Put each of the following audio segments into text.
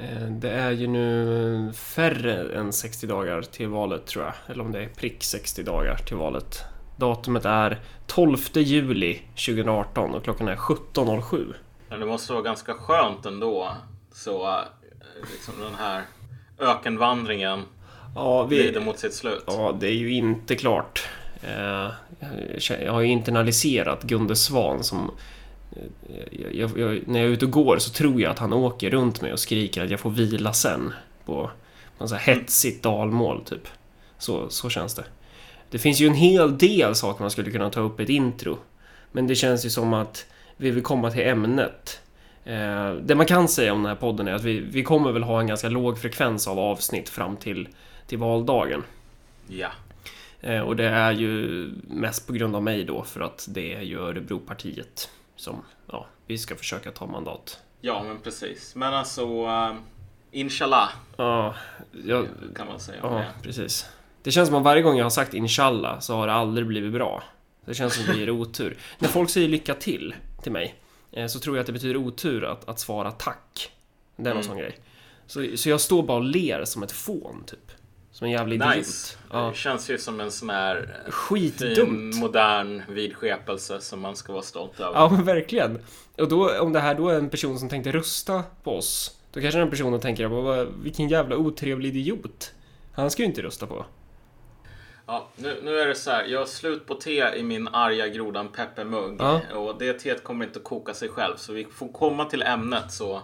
Eh, Det är ju nu färre än 60 dagar till valet tror jag. Eller om det är prick 60 dagar till valet. Datumet är 12 juli 2018 och klockan är 17.07. Men det måste vara ganska skönt ändå. Så eh, liksom den här ökenvandringen Ja, vi, lider mot sitt slut. Ja, det är ju inte klart. Eh, Jag har ju internaliserat Gunde Svan som... eh, Jag, jag, när jag är ute och går så tror jag att han åker runt mig och skriker att jag får vila sen. På, på en sån här hetsigt dalmål, typ. Så, så känns det. Det finns ju en hel del saker man skulle kunna ta upp i ett intro. Men det känns ju som att vi vill komma till ämnet. Eh, det man kan säga om den här podden är att vi, vi kommer väl ha en ganska låg frekvens av avsnitt fram till, till valdagen. Ja. Eh, Och det är ju mest på grund av mig då för att det är ju Örebropartiet som ja, vi ska försöka ta mandat. ja, men precis. Men alltså, uh, inshallah Ja, jag, kan man säga ja, det. precis. Det känns som att varje gång jag har sagt inshallah så har det aldrig blivit bra. Det känns som att det blir otur. När folk säger lycka till till mig eh, så tror jag att det betyder otur att, att svara tack. Det är någon Mm. sån grej. Så, så jag står bara och ler som ett fån typ. Som en jävla idiot. Nice. Ja. Det känns ju som en sån här eh, Skitdumt. fin, modern vidskepelse som man ska vara stolt över. Ja men verkligen. Och då, om det här då är en person som tänkte rösta på oss. Då kanske den personen tänker "Vad- vad- vilken jävla otrevlig idiot. Han ska ju inte rösta på. Ja, nu, nu är det så här. Jag har slut på te i min arga grodan peppermugg. Ja. Och det teet kommer inte att koka sig själv. Så vi får komma till ämnet så.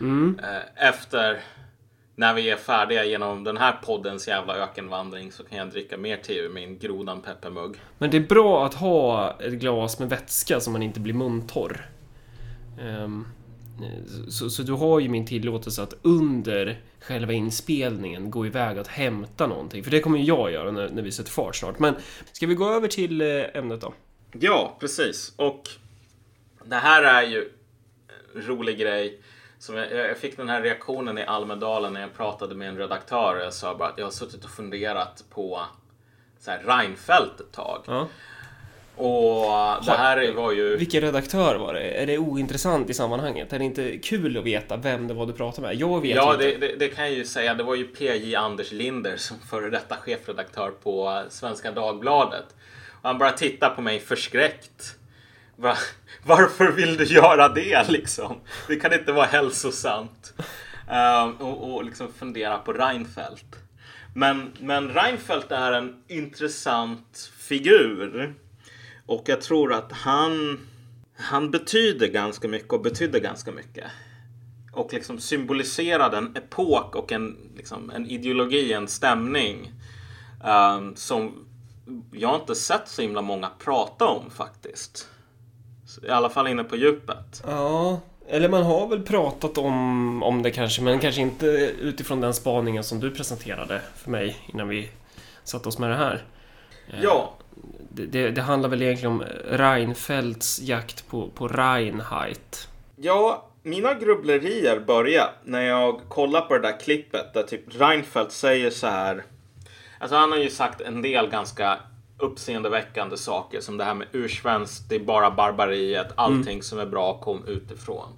Mm. Eh, efter när vi är färdiga genom den här poddens jävla ökenvandring så kan jag dricka mer te ur min grodan peppermugg. Men det är bra att ha ett glas med vätska så man inte blir muntorr. Ehm, så, så du har ju min tillåtelse att under själva inspelningen gå iväg och hämta någonting. För det kommer ju jag göra när, när vi sätter fart snart. Men ska vi gå över till eh, ämnet då? Ja, precis. Och det här är ju en rolig grej. Som jag, jag fick den här reaktionen i Almedalen när jag pratade med en redaktör. Jag sa bara att jag har suttit och funderat på så här, Reinfeldt ett tag. Ja. Och det här var ju... Vilken redaktör var det? Är det ointressant i sammanhanget? Är det inte kul att veta vem det var du pratade med? Jag vet Ja, inte. det, det, det kan jag ju säga. Det var ju PJ Anders Linder som före detta chefredaktör på Svenska Dagbladet. Och han bara tittar på mig förskräckt. Va? Varför vill du göra det liksom? Det kan inte vara hälsosamt. Uh, och, och liksom fundera på Reinfeldt. Men, men Reinfeldt är en intressant figur. Och jag tror att han, han betyder ganska mycket och betydde ganska mycket och liksom symboliserade en epok och en, liksom, en ideologi, en stämning Um, som jag inte sett så himla många prata om faktiskt. I alla fall inne på djupet. Ja, eller man har väl pratat om, om det kanske, men kanske inte utifrån den spaningen som du presenterade för mig innan vi satte oss med det här. Eh, Ja, Det, det, det handlar väl egentligen om Reinfeldts jakt på, på Reinheit. ja, mina grubblerier börjar när jag kollar på det där klippet där typ Reinfeldt säger så här. Alltså han har ju sagt en del ganska uppseendeväckande saker som det här med ursvenskt, det är bara barbariet, allting som är bra kom utifrån.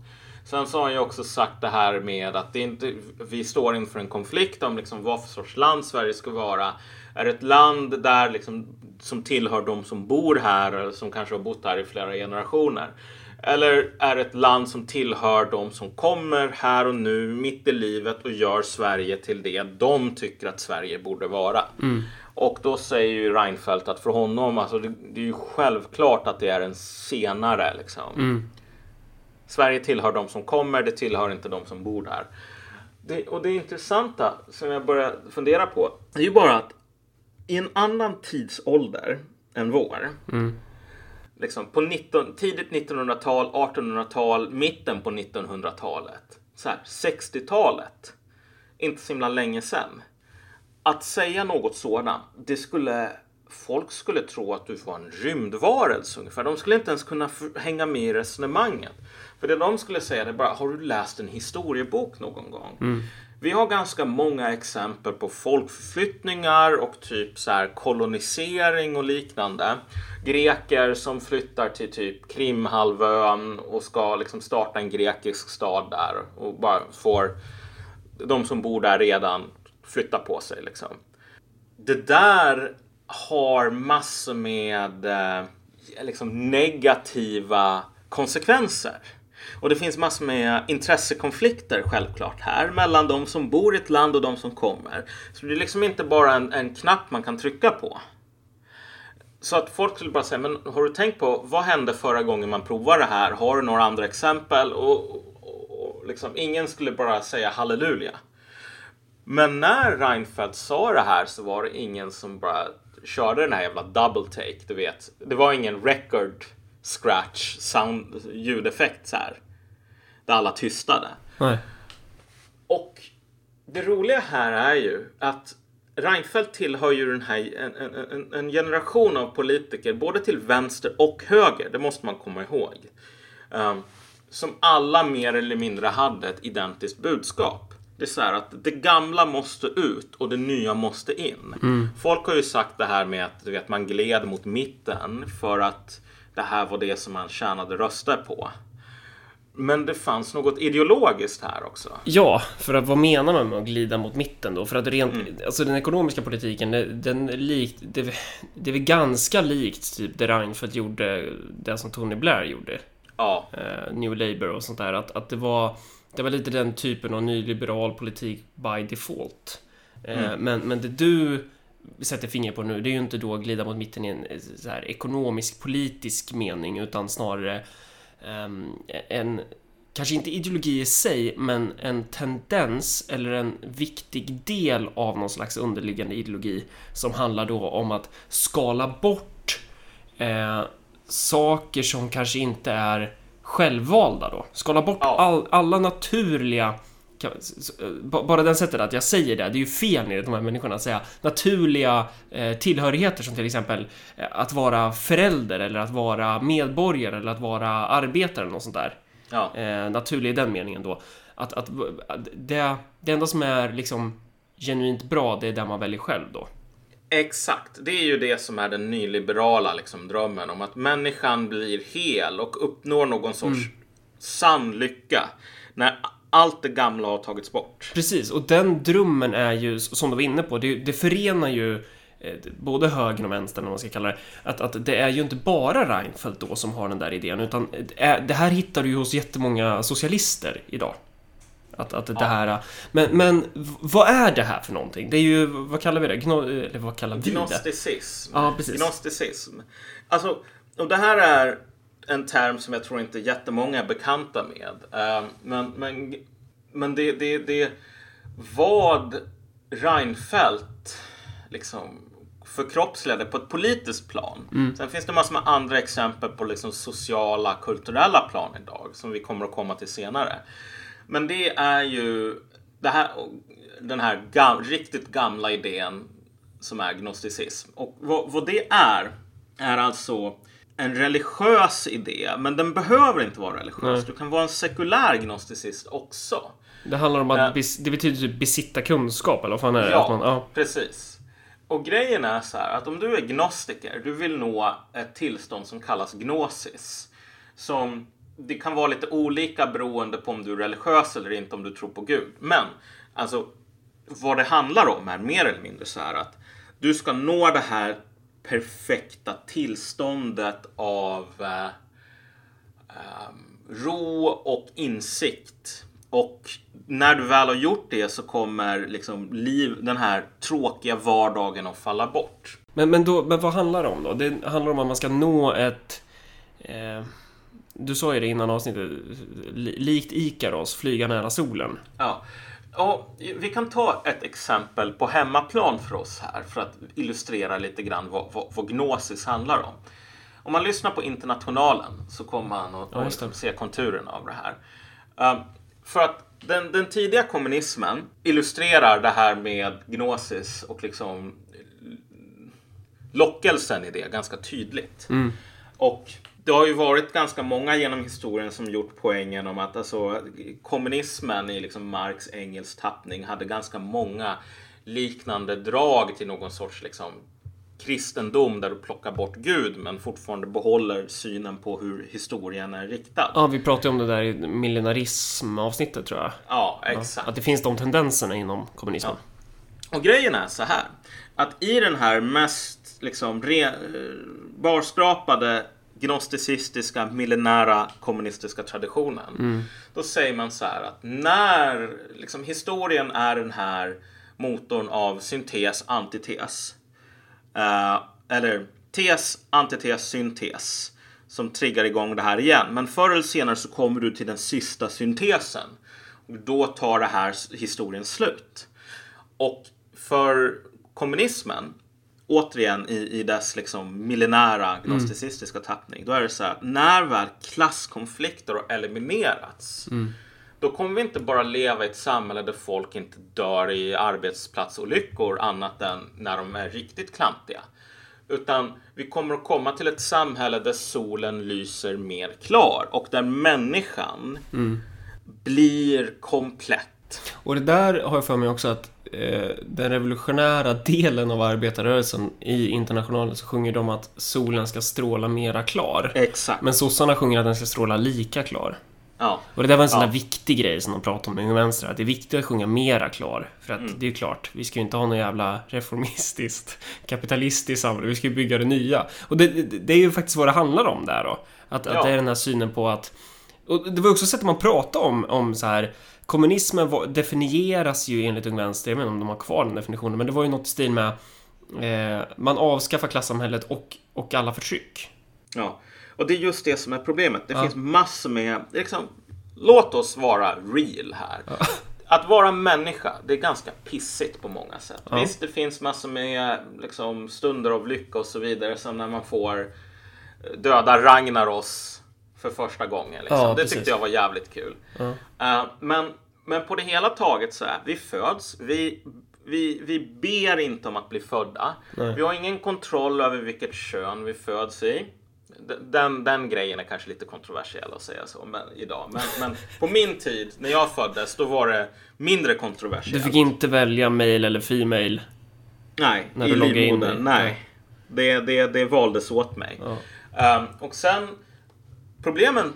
Sen så har han ju också sagt det här med att det inte, vi står inför en konflikt om liksom vad för sorts land Sverige ska vara. Är det ett land där liksom, som tillhör de som bor här eller som kanske har bott här i flera generationer? Eller är det ett land som tillhör de som kommer här och nu mitt i livet och gör Sverige till det de tycker att Sverige borde vara? Och då säger ju Reinfeldt att för honom, alltså det, det är ju självklart att det är en senare liksom. Sverige tillhör de som kommer, det tillhör inte de som bor där. Det, och det intressanta som jag börjar fundera på är ju bara att i en annan tidsålder än vår, liksom på 19, tidigt 1900-tal, 1800-tal, mitten på 1900-talet, så här, 60-talet, inte så himla länge sedan. Att säga något sådant, det skulle folk skulle tro att du var en rymdvarelse ungefär. De skulle inte ens kunna hänga med i resonemanget. För det de skulle säga är bara, har du läst en historiebok någon gång? Vi har ganska många exempel på folkförflyttningar och typ så här kolonisering och liknande. Greker som flyttar till typ Krimhalvön och ska liksom starta en grekisk stad där och bara får de som bor där redan flytta på sig. Liksom. Det där har massor med eh, liksom negativa konsekvenser. Och det finns massor med intressekonflikter självklart här mellan de som bor i ett land och de som kommer. Så det är liksom inte bara en, en knapp man kan trycka på. Så att folk skulle bara säga, men har du tänkt på vad hände förra gången man provade det här? Har du några andra exempel? Och, och, och liksom, ingen skulle bara säga halleluja. Men när Reinfeldt sa det här så var det ingen som bara körde den här jävla double take, du vet. Det var ingen record scratch sound ljudeffekt så här. Där alla tystade. Nej. Och det roliga här är ju att Reinfeldt tillhör ju den här, en, en, en, generation av politiker, både till vänster och höger, det måste man komma ihåg. Um, som alla mer eller mindre hade ett identiskt budskap. Det är så här att det gamla måste ut och det nya måste in. Mm. Folk har ju sagt det här med att du vet, man gled mot mitten för att det här var det som man tjänade röster på. Men det fanns något ideologiskt här också. Ja, för att vad menar man med att glida mot mitten då? För att rent, mm. alltså den ekonomiska politiken, den likt, det, det är väl ganska likt typ det Reinfeldt gjorde, det som Tony Blair gjorde. Ja. Eh, New Labour och sånt där. Att, att det var, det var lite den typen av nyliberal politik by default. Eh, mm. men, men det du sätter fingret på nu, det är ju inte då glida mot mitten i en så här, ekonomisk politisk mening, utan snarare um, en, kanske inte ideologi i sig, men en tendens eller en viktig del av någon slags underliggande ideologi som handlar då om att skala bort eh, saker som kanske inte är självvalda då. Skala bort all, alla naturliga bara den sättet att jag säger det, det är ju fel enligt de här människorna att säga naturliga eh, tillhörigheter som till exempel eh, att vara förälder eller att vara medborgare eller att vara arbetare eller något sånt där. Ja. Eh, naturlig i den meningen då. Att, att, det, det enda som är liksom genuint bra, det är det man väljer själv då. Exakt, det är ju det som är den nyliberala liksom, drömmen om att människan blir hel och uppnår någon sorts mm. sann lycka. När allt det gamla har tagits bort. Precis, och den drömmen är ju, som du var inne på, det, det förenar ju eh, både högern och vänstern, om man ska kalla det, att, att det är ju inte bara Reinfeldt då som har den där idén, utan det här hittar du ju hos jättemånga socialister idag. Att, att det ja. här... Men, men vad är det här för någonting? Det är ju, vad kallar vi det? Gno, eller vad kallar vi det? Gnosticism. Ja, precis. Gnosticism. Alltså, och det här är en term som jag tror inte jättemånga är bekanta med. Uh, men men, men det, det, det vad Reinfeldt liksom förkroppsligade på ett politiskt plan. Mm. Sen finns det massor med andra exempel på liksom sociala, kulturella plan idag som vi kommer att komma till senare. Men det är ju det här, den här gam, riktigt gamla idén som är gnosticism. Och vad, vad det är, är alltså en religiös idé, men den behöver inte vara religiös. Nej. Du kan vara en sekulär gnosticist också. Det handlar om att uh, det betyder typ besitta kunskap, eller vad fan är det? Ja, man, ja, precis. Och grejen är så här att om du är gnostiker, du vill nå ett tillstånd som kallas gnosis. Som det kan vara lite olika beroende på om du är religiös eller inte, om du tror på Gud. Men alltså, vad det handlar om är mer eller mindre så här att du ska nå det här perfekta tillståndet av eh, eh, ro och insikt. Och när du väl har gjort det så kommer liksom liv, den här tråkiga vardagen att falla bort. Men, men, då, men vad handlar det om då? Det handlar om att man ska nå ett... Eh, du sa ju det innan avsnittet, likt Ikaros, flyga nära solen. Ja. Ja, vi kan ta ett exempel på hemmaplan för oss här för att illustrera lite grann vad, vad, vad Gnosis handlar om. Om man lyssnar på Internationalen så kommer man att ja, liksom se konturerna av det här. Um, för att den, den, tidiga kommunismen illustrerar det här med Gnosis och liksom lockelsen i det ganska tydligt. Mm. Och det har ju varit ganska många genom historien som gjort poängen om att alltså, kommunismen i liksom Marx Engels tappning hade ganska många liknande drag till någon sorts liksom, kristendom där du plockar bort Gud men fortfarande behåller synen på hur historien är riktad. Ja, vi pratade om det där i millenarism-avsnittet tror jag. Ja, exakt. Att det finns de tendenserna inom kommunismen. Och grejen är så här. Att i den här mest liksom re, eh, barskrapade gnosticistiska millenära kommunistiska traditionen. Då säger man så här att när liksom, historien är den här motorn av syntes, antites. Eh, eller tes, antites, syntes. Som triggar igång det här igen. Men förr eller senare så kommer du till den sista syntesen. Och då tar det här historien slut. Och för kommunismen, återigen i, i dess liksom millenära gnosticistiska tappning, då är det så här, när väl klasskonflikter har eliminerats, då kommer vi inte bara leva i ett samhälle där folk inte dör i arbetsplatsolyckor annat än när de är riktigt klantiga. Utan vi kommer att komma till ett samhälle där solen lyser mer klar och där människan blir komplett. Och det där har jag för mig också att den revolutionära delen av arbetarrörelsen i Internationalen så sjunger de att solen ska stråla mera klar. Exakt. Men sossarna sjunger att den ska stråla lika klar. Ja. Och det där var en sån Ja. där viktig grej som de pratade om med Unga Vänster, att det är viktigt att sjunga mera klar. För Mm. att det är ju klart, vi ska ju inte ha något jävla reformistiskt, kapitalistiskt samhälle, vi ska ju bygga det nya. Och det, det, det är ju faktiskt vad det handlar om där då. Att, att Ja. det är den här synen på att... Och det var också sättet man pratade om, om så här... Kommunismen var, definieras ju enligt Ung Vänster, jag vet inte om de har kvar den definitionen, men det var ju något i stil med eh, man avskaffar klassamhället och, och alla förtryck. Ja, och det är just det som är problemet. Det Ja. finns massor med, liksom, låt oss vara real här. Att vara människa, det är ganska pissigt på många sätt. Ja. Visst, det finns massor med liksom, stunder av lycka och så vidare. Som när man får döda Ragnaros för första gången. Liksom. Ja, det precis. tyckte jag var jävligt kul. Ja. Eh, men, men på det hela taget så är vi föds, vi, vi, vi ber inte om att bli födda. Nej. Vi har ingen kontroll över vilket kön vi föds i. Den, den grejen är kanske lite kontroversiell att säga så men, idag. Men, men på min tid, när jag föddes, då var det mindre kontroversiellt. Du fick inte välja male eller female. Nej, när i livmodern. Nej. Nej. Det, det, det valdes åt mig. Ja. Ehm, och sen, problemen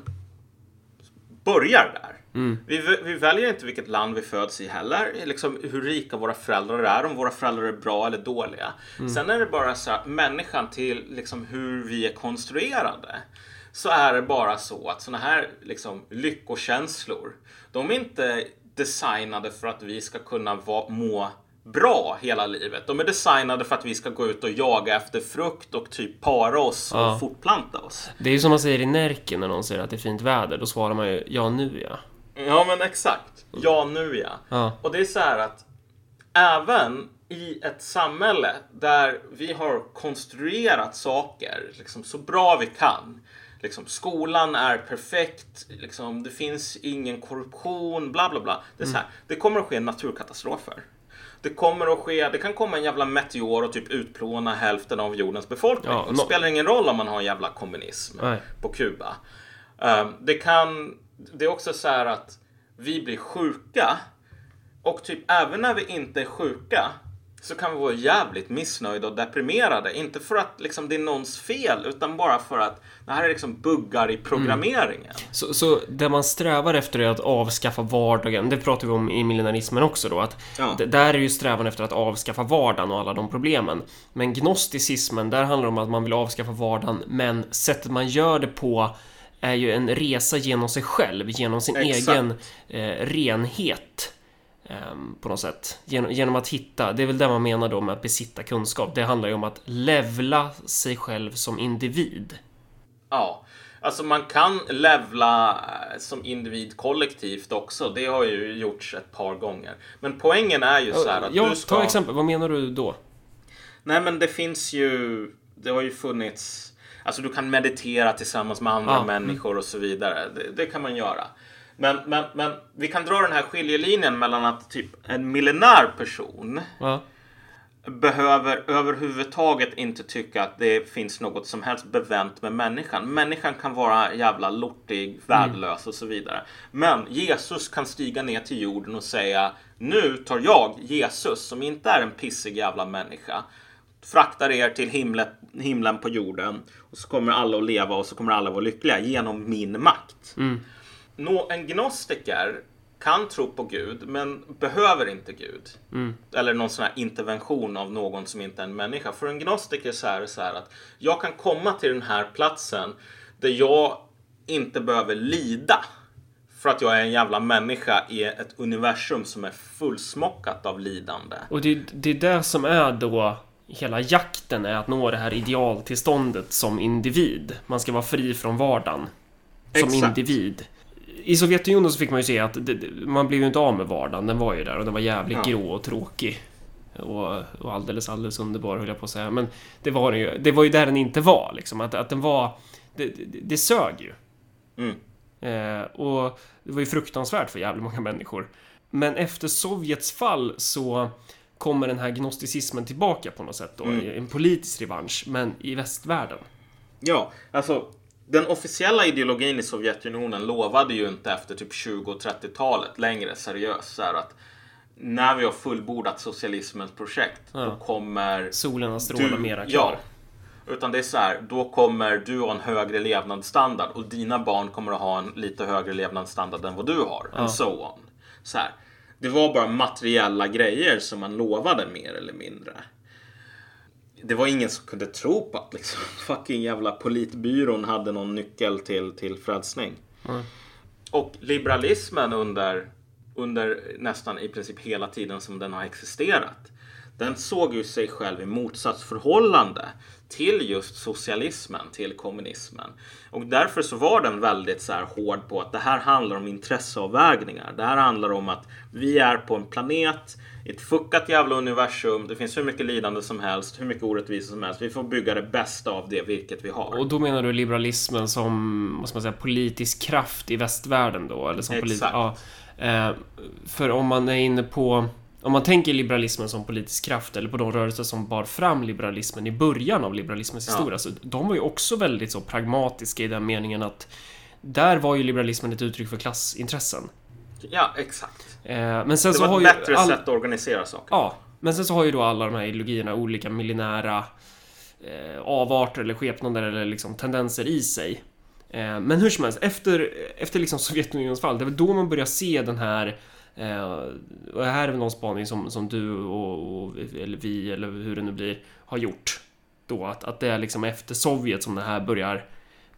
börjar där. Mm. Vi, vi väljer inte vilket land vi föds i heller. Liksom hur rika våra föräldrar är, om våra föräldrar är bra eller dåliga. Mm. Sen är det bara så här, människan till liksom hur vi är konstruerade. Så är det bara så att såna här liksom, lyckokänslor, de är inte designade för att vi ska kunna va- må bra hela livet. De är designade för att vi ska gå ut och jaga efter frukt och typ para oss och Ja. fortplanta oss. Det är ju som man säger i Närken när någon säger att det är fint väder. Då svarar man ju ja nu ja. Ja men exakt. Ja nu ja. Ja. Och det är så här att även i ett samhälle där vi har konstruerat saker liksom, så bra vi kan. Liksom, skolan är perfekt, liksom, det finns ingen korruption, bla bla bla. Det, är så här, det kommer att ske naturkatastrofer. Det kommer att ske, det kan komma en jävla meteor och typ utplåna hälften av jordens befolkning. Ja, det spelar ingen roll om man har en jävla kommunism Nej. på Kuba. Um, det kan, det är också så här att vi blir sjuka och typ även när vi inte är sjuka så kan vi vara jävligt missnöjda och deprimerade. Inte för att liksom, det är någons fel utan bara för att det här är liksom buggar i programmeringen. Så, så det man strävar efter är att avskaffa vardagen. Det pratar vi om i millenarismen också då. Att Ja. Där är ju strävan efter att avskaffa vardagen och alla de problemen. Men gnosticismen, där handlar det om att man vill avskaffa vardagen. Men sättet man gör det på är ju en resa genom sig själv, genom sin Exakt. egen eh, renhet. Ehm, på något sätt. Genom, genom att hitta, det är väl det man menar då med att besitta kunskap. Det handlar ju om att levla sig själv som individ. Ja, alltså man kan levla eh, som individ kollektivt också. Det har ju gjorts ett par gånger. Men poängen är ju så här att ja, du ska... ta exempel. Vad menar du då? Nej men det finns ju, det har ju funnits, alltså du kan meditera tillsammans med andra mm. människor och så vidare. Det, det kan man göra. Men, men, men vi kan dra den här skiljelinjen mellan att typ en millenär person Ja. behöver överhuvudtaget inte tycka att det finns något som helst bevänt med människan. Människan kan vara jävla lortig, värdelös och så vidare. Men Jesus kan stiga ner till jorden och säga Nu tar jag, Jesus, som inte är en pissig jävla människa, fraktar er till himlen, himlen på jorden och så kommer alla att leva och så kommer alla att vara lyckliga genom min makt. Mm. En gnostiker kan tro på Gud men behöver inte Gud. Mm. Eller någon sån här intervention av någon som inte är en människa. För en gnostiker så är det så här att jag kan komma till den här platsen där jag inte behöver lida. För att jag är en jävla människa i ett universum som är fullsmockat av lidande. Och det, det är det som är då hela jakten är att nå det här idealtillståndet som individ. Man ska vara fri från vardagen. Som Exakt. individ. I Sovjetunionen så fick man ju se att det, man blev ju inte av med vardagen. Den var ju där och den var jävligt Ja. grå och tråkig. Och, och alldeles, alldeles underbar höll jag på att säga. Men det var, ju, det var ju där den inte var liksom. Att, att den var... Det, det, det sög ju. Mm. Eh, och det var ju fruktansvärt för jävligt många människor. Men efter Sovjets fall så kommer den här gnosticismen tillbaka på något sätt då. Mm. En politisk revansch, men i västvärlden. Ja, alltså den officiella ideologin i Sovjetunionen lovade ju inte efter typ 20 och 30-talet längre seriöst så här att när vi har fullbordat socialismens projekt då Ja. kommer Solen har strålat du, mera ja, klar. utan det är så här, då kommer du ha en högre levnadsstandard och dina barn kommer att ha en lite högre levnadsstandard än vad du har. Ja. And so on. Så här, det var bara materiella grejer som man lovade mer eller mindre. Det var ingen som kunde tro på att liksom, fucking jävla politbyrån hade någon nyckel till, till frälsning. Mm. Och liberalismen under, under nästan i princip hela tiden som den har existerat. Den såg ju sig själv i motsatsförhållande till just socialismen, till kommunismen. Och därför så var den väldigt så här hård på att det här handlar om intresseavvägningar. Det här handlar om att vi är på en planet ett fuckat jävla universum. Det finns hur mycket lidande som helst, hur mycket orättvisor som helst. Vi får bygga det bästa av det virket vi har. Och då menar du liberalismen som, vad ska man säga, politisk kraft i västvärlden då? Eller som Exakt. ja. eh, För om man är inne på om man tänker liberalismen som politisk kraft eller på de rörelser som bar fram liberalismen i början av liberalismens Ja. historia så de var ju också väldigt så pragmatiska i den meningen att där var ju liberalismen ett uttryck för klassintressen. Ja, exakt. Eh, men sen Det så var har ett ju bättre all- sätt att organisera saker. Ja, men sen så har ju då alla de här ideologierna olika millinära eh, avarter eller skepnader eller liksom tendenser i sig. Eh, men hur som helst, efter, efter liksom Sovjetunionens fall, det är väl då man börjar se den här eh, och det här är väl någon spaning som, som du och, och eller vi eller hur det nu blir har gjort. Då att, att det är liksom efter Sovjet som det här börjar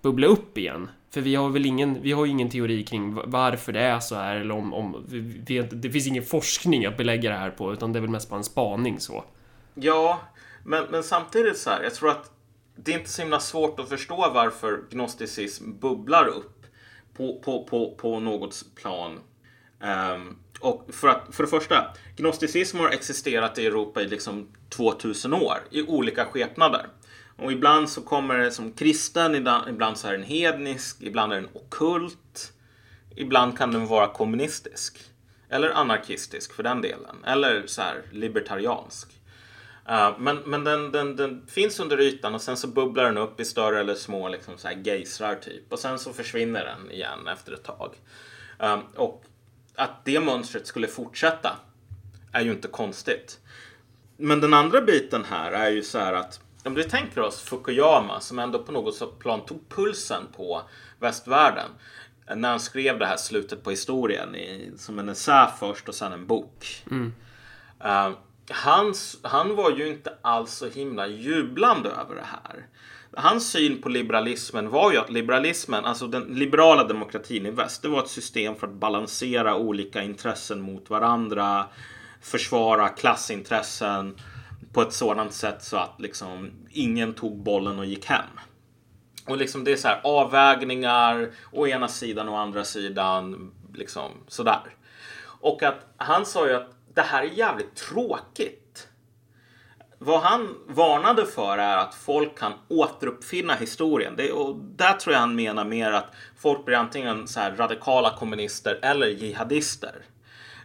bubbla upp igen. För vi har väl ingen, vi har ju ingen teori kring varför det är så här eller om, om vi, vi, det finns ingen forskning att belägga det här på utan det är väl mest bara en spaning så. Ja, men, men samtidigt så här, jag tror att det är inte så himla svårt att förstå varför gnosticism bubblar upp på, på, på, på något plan. Um, och för, att, för det första, gnosticism har existerat i Europa i liksom 2000 år i olika skepnader. Och ibland så kommer det som kristen, ibland, så är den hednisk, ibland är den okult. Ibland kan den vara kommunistisk. Eller anarkistisk för den delen. Eller så här libertariansk. Uh, men men den, den, den finns under ytan och sen så bubblar den upp i större eller små liksom så här gejsrar typ. Och sen så försvinner den igen efter ett tag. Uh, och att det mönstret skulle fortsätta är ju inte konstigt. Men den andra biten här är ju så här att om vi tänker oss Fukuyama som ändå på något plan tog pulsen på västvärlden när han skrev det här slutet på historien i, som en essä först och sen en bok. Eh, hans, han var ju inte alls så himla jublande över det här. Hans syn på liberalismen var ju att liberalismen, alltså den liberala demokratin i väst, det var ett system för att balansera olika intressen mot varandra, försvara klassintressen på ett sådant sätt så att liksom ingen tog bollen och gick hem. Och liksom det är så här avvägningar å ena sidan och andra sidan liksom sådär. Och att han sa ju att det här är jävligt tråkigt. Vad han varnade för är att folk kan återuppfinna historien. Det, och där tror jag han menar mer att folk blir antingen så här radikala kommunister eller jihadister.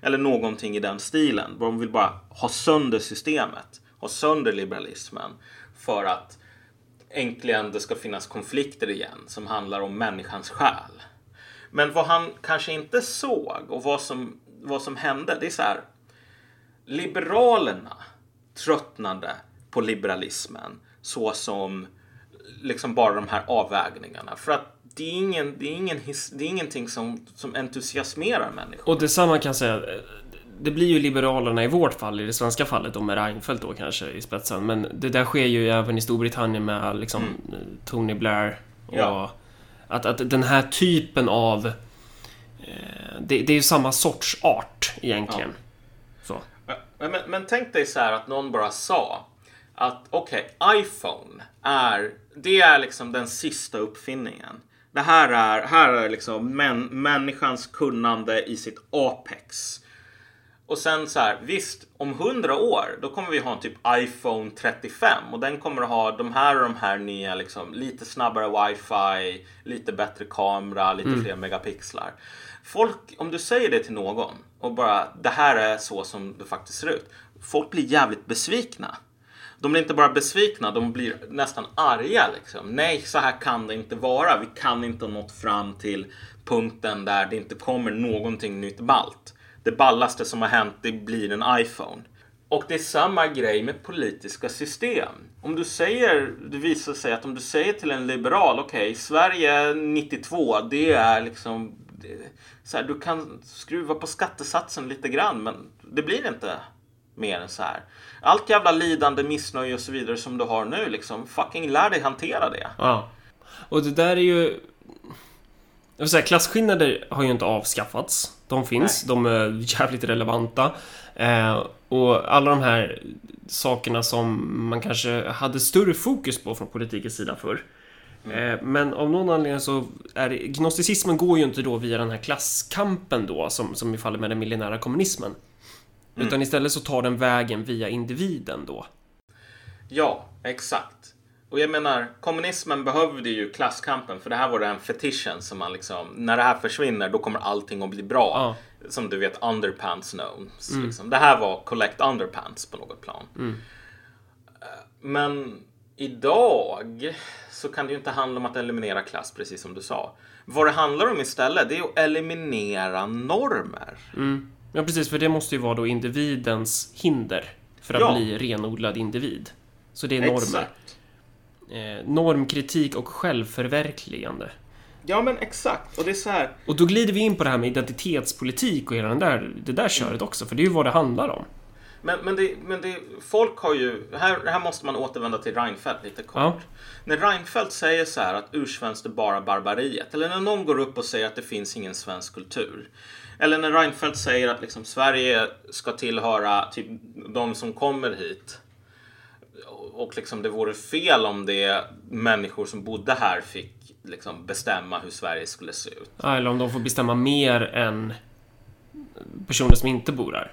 Eller någonting i den stilen. De vill bara ha sönder systemet. Ha sönder liberalismen. För att äntligen det ska finnas konflikter igen som handlar om människans själ. Men vad han kanske inte såg och vad som, vad som hände, det är så här. Liberalerna tröttnade på liberalismen så som liksom bara de här avvägningarna. För att det är, ingen, det är, ingen det är ingenting som, som entusiasmerar människor. Och detsamma kan säga, det blir ju Liberalerna i vårt fall, i det svenska fallet, och med Reinfeldt då kanske i spetsen. Men det där sker ju även i Storbritannien med liksom Tony Blair. Och Ja. att, att den här typen av... Eh, det, det är ju samma sorts art egentligen. Så. Men, men, men tänk dig så här att någon bara sa att okej, iPhone är, det är liksom den sista uppfinningen. Det här är, här är liksom män, människans kunnande i sitt apex. Och sen så här, visst, om hundra år, då kommer vi ha en typ iPhone 35 och den kommer att ha de här och de här nya, liksom, lite snabbare wifi, lite bättre kamera, lite fler megapixlar. Folk, om du säger det till någon och bara, det här är så som det faktiskt ser ut. Folk blir jävligt besvikna. De blir inte bara besvikna, de blir nästan arga. Liksom. Nej, så här kan det inte vara. Vi kan inte ha nått fram till punkten där det inte kommer någonting nytt ballt. Det ballaste som har hänt, det blir en iPhone. Och det är samma grej med politiska system. Om du säger, det visar sig att om du säger till en liberal, okej, Sverige 92, det är liksom, det, så här, du kan skruva på skattesatsen lite grann, men det blir inte mer än så här. Allt jävla lidande, missnöje och så vidare som du har nu, liksom, fucking lär dig hantera det. Ja. Och det där är ju... Jag vill säga, klasskillnader har ju inte avskaffats. De finns, de är jävligt relevanta. Eh, och alla de här sakerna som man kanske hade större fokus på från politikens sida förr. Eh, men av någon anledning så är det, gnosticismen går ju inte då via den här klasskampen då som, som i fallet med den millenära kommunismen. Utan istället så tar den vägen via individen då. Ja, exakt. Och jag menar, kommunismen behövde ju klasskampen för det här var den fetischen som man liksom, när det här försvinner då kommer allting att bli bra. Som du vet, underpants gnomes. Liksom. Det här var collect underpants på något plan. Eh, Men idag så kan det ju inte handla om att eliminera klass, precis som du sa. Vad det handlar om istället, det är att eliminera normer. Ja, precis, för det måste ju vara då individens hinder för att Ja. bli renodlad individ. Så det är normer. Exakt. Eh, normkritik och självförverkligande. Ja, men exakt. Och det är så här. Och då glider vi in på det här med identitetspolitik och hela den där, det där köret också, för det är ju vad det handlar om. Men, men, det, men det, folk har ju, här, här måste man återvända till Reinfeldt lite kort. Ja. När Reinfeldt säger så här att ursvenskt är bara barbariet, eller när någon går upp och säger att det finns ingen svensk kultur. Eller när Reinfeldt säger att liksom Sverige ska tillhöra typ de som kommer hit. Och liksom det vore fel om det människor som bodde här fick liksom bestämma hur Sverige skulle se ut. Ja, Eller om de får bestämma mer än personer som inte bor här.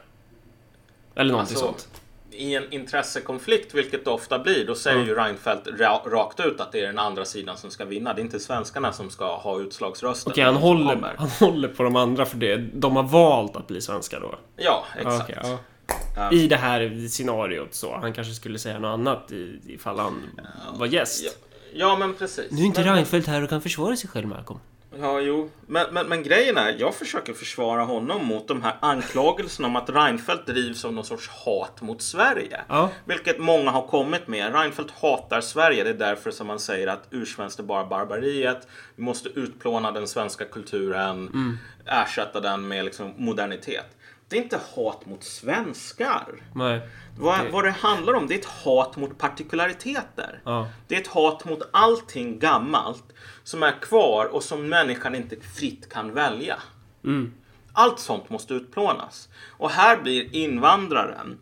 Eller någonting Alltså, sånt. I en intressekonflikt, vilket det ofta blir, då säger ju Reinfeldt ra- rakt ut att det är den andra sidan som ska vinna. Det är inte svenskarna som ska ha utslagsrösten. Okej, han, de som håller, han håller på de andra för det. De har valt att bli svenskar då. Ja, exakt. Okej, ja. Ja. I det här scenariot så. Han kanske skulle säga något annat i- ifall han var gäst. Ja, ja, men precis. Nu är inte men, Reinfeldt här och kan försvara sig själv, Malcolm. Ja, jo. Men, men, men grejen är, jag försöker försvara honom mot de här anklagelserna om att Reinfeldt drivs av någon sorts hat mot Sverige. Ja. Vilket många har kommit med. Reinfeldt hatar Sverige. Det är därför som man säger att ursvenskt är bara barbariet. Vi måste utplåna den svenska kulturen. Ersätta den med liksom modernitet. Det är inte hat mot svenskar. Nej. Vad, Det- vad det handlar om det är ett hat mot partikulariteter. Ja. Det är ett hat mot allting gammalt som är kvar och som människan inte fritt kan välja. Allt sånt måste utplånas. Och här blir invandraren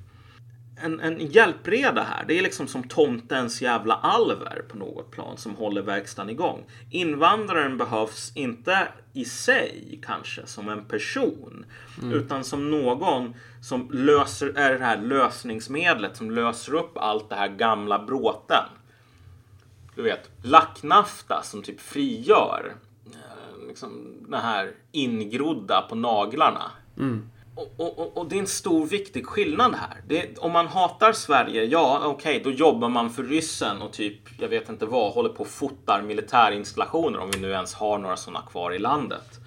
en, en hjälpreda här. Det är liksom som tomtens jävla alver på något plan som håller verkstaden igång. Invandraren behövs inte i sig kanske som en person utan som någon som löser, är det här lösningsmedlet som löser upp allt det här gamla bråten. Du vet, lacknafta som typ frigör eh, liksom den här ingrodda på naglarna. Och, och, och- och det är en stor viktig skillnad här. Det, om man hatar Sverige, ja okej, då jobbar man för ryssen och typ, jag vet inte vad, håller på och fotar militärinstallationer om vi nu ens har några sådana kvar i landet.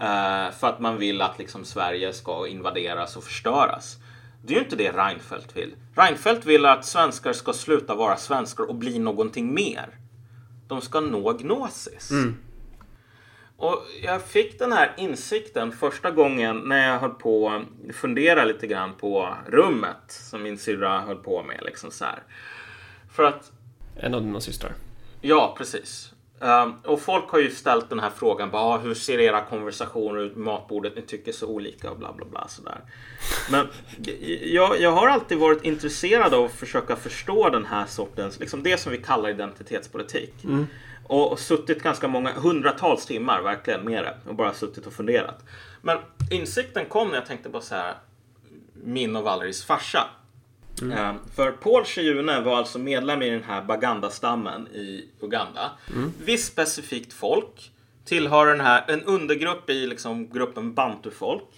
Uh, för att man vill att liksom Sverige ska invaderas och förstöras. Det är ju inte det Reinfeldt vill. Reinfeldt vill att svenskar ska sluta vara svenskar och bli någonting mer. De ska nå gnosis. Mm. Och jag fick den här insikten första gången när jag höll på att fundera lite grann på rummet som min syrra höll på med. Liksom så här. För att, En av dina systrar. ja precis. Um, och folk har ju ställt den här frågan, bara, ah, hur ser era konversationer ut matbordet? Ni tycker så olika och bla bla bla sådär. Men jag, jag har alltid varit intresserad av att försöka förstå den här sortens, liksom det som vi kallar identitetspolitik. Och, och suttit ganska många, hundratals timmar verkligen med det och bara suttit och funderat. Men insikten kom när jag tänkte på så här, min och Valeries farsa. Eh, För Paul Chiyune var alltså medlem i den här Baganda-stammen i Uganda. Visst specifikt folk tillhör den här, en undergrupp i liksom gruppen bantufolk.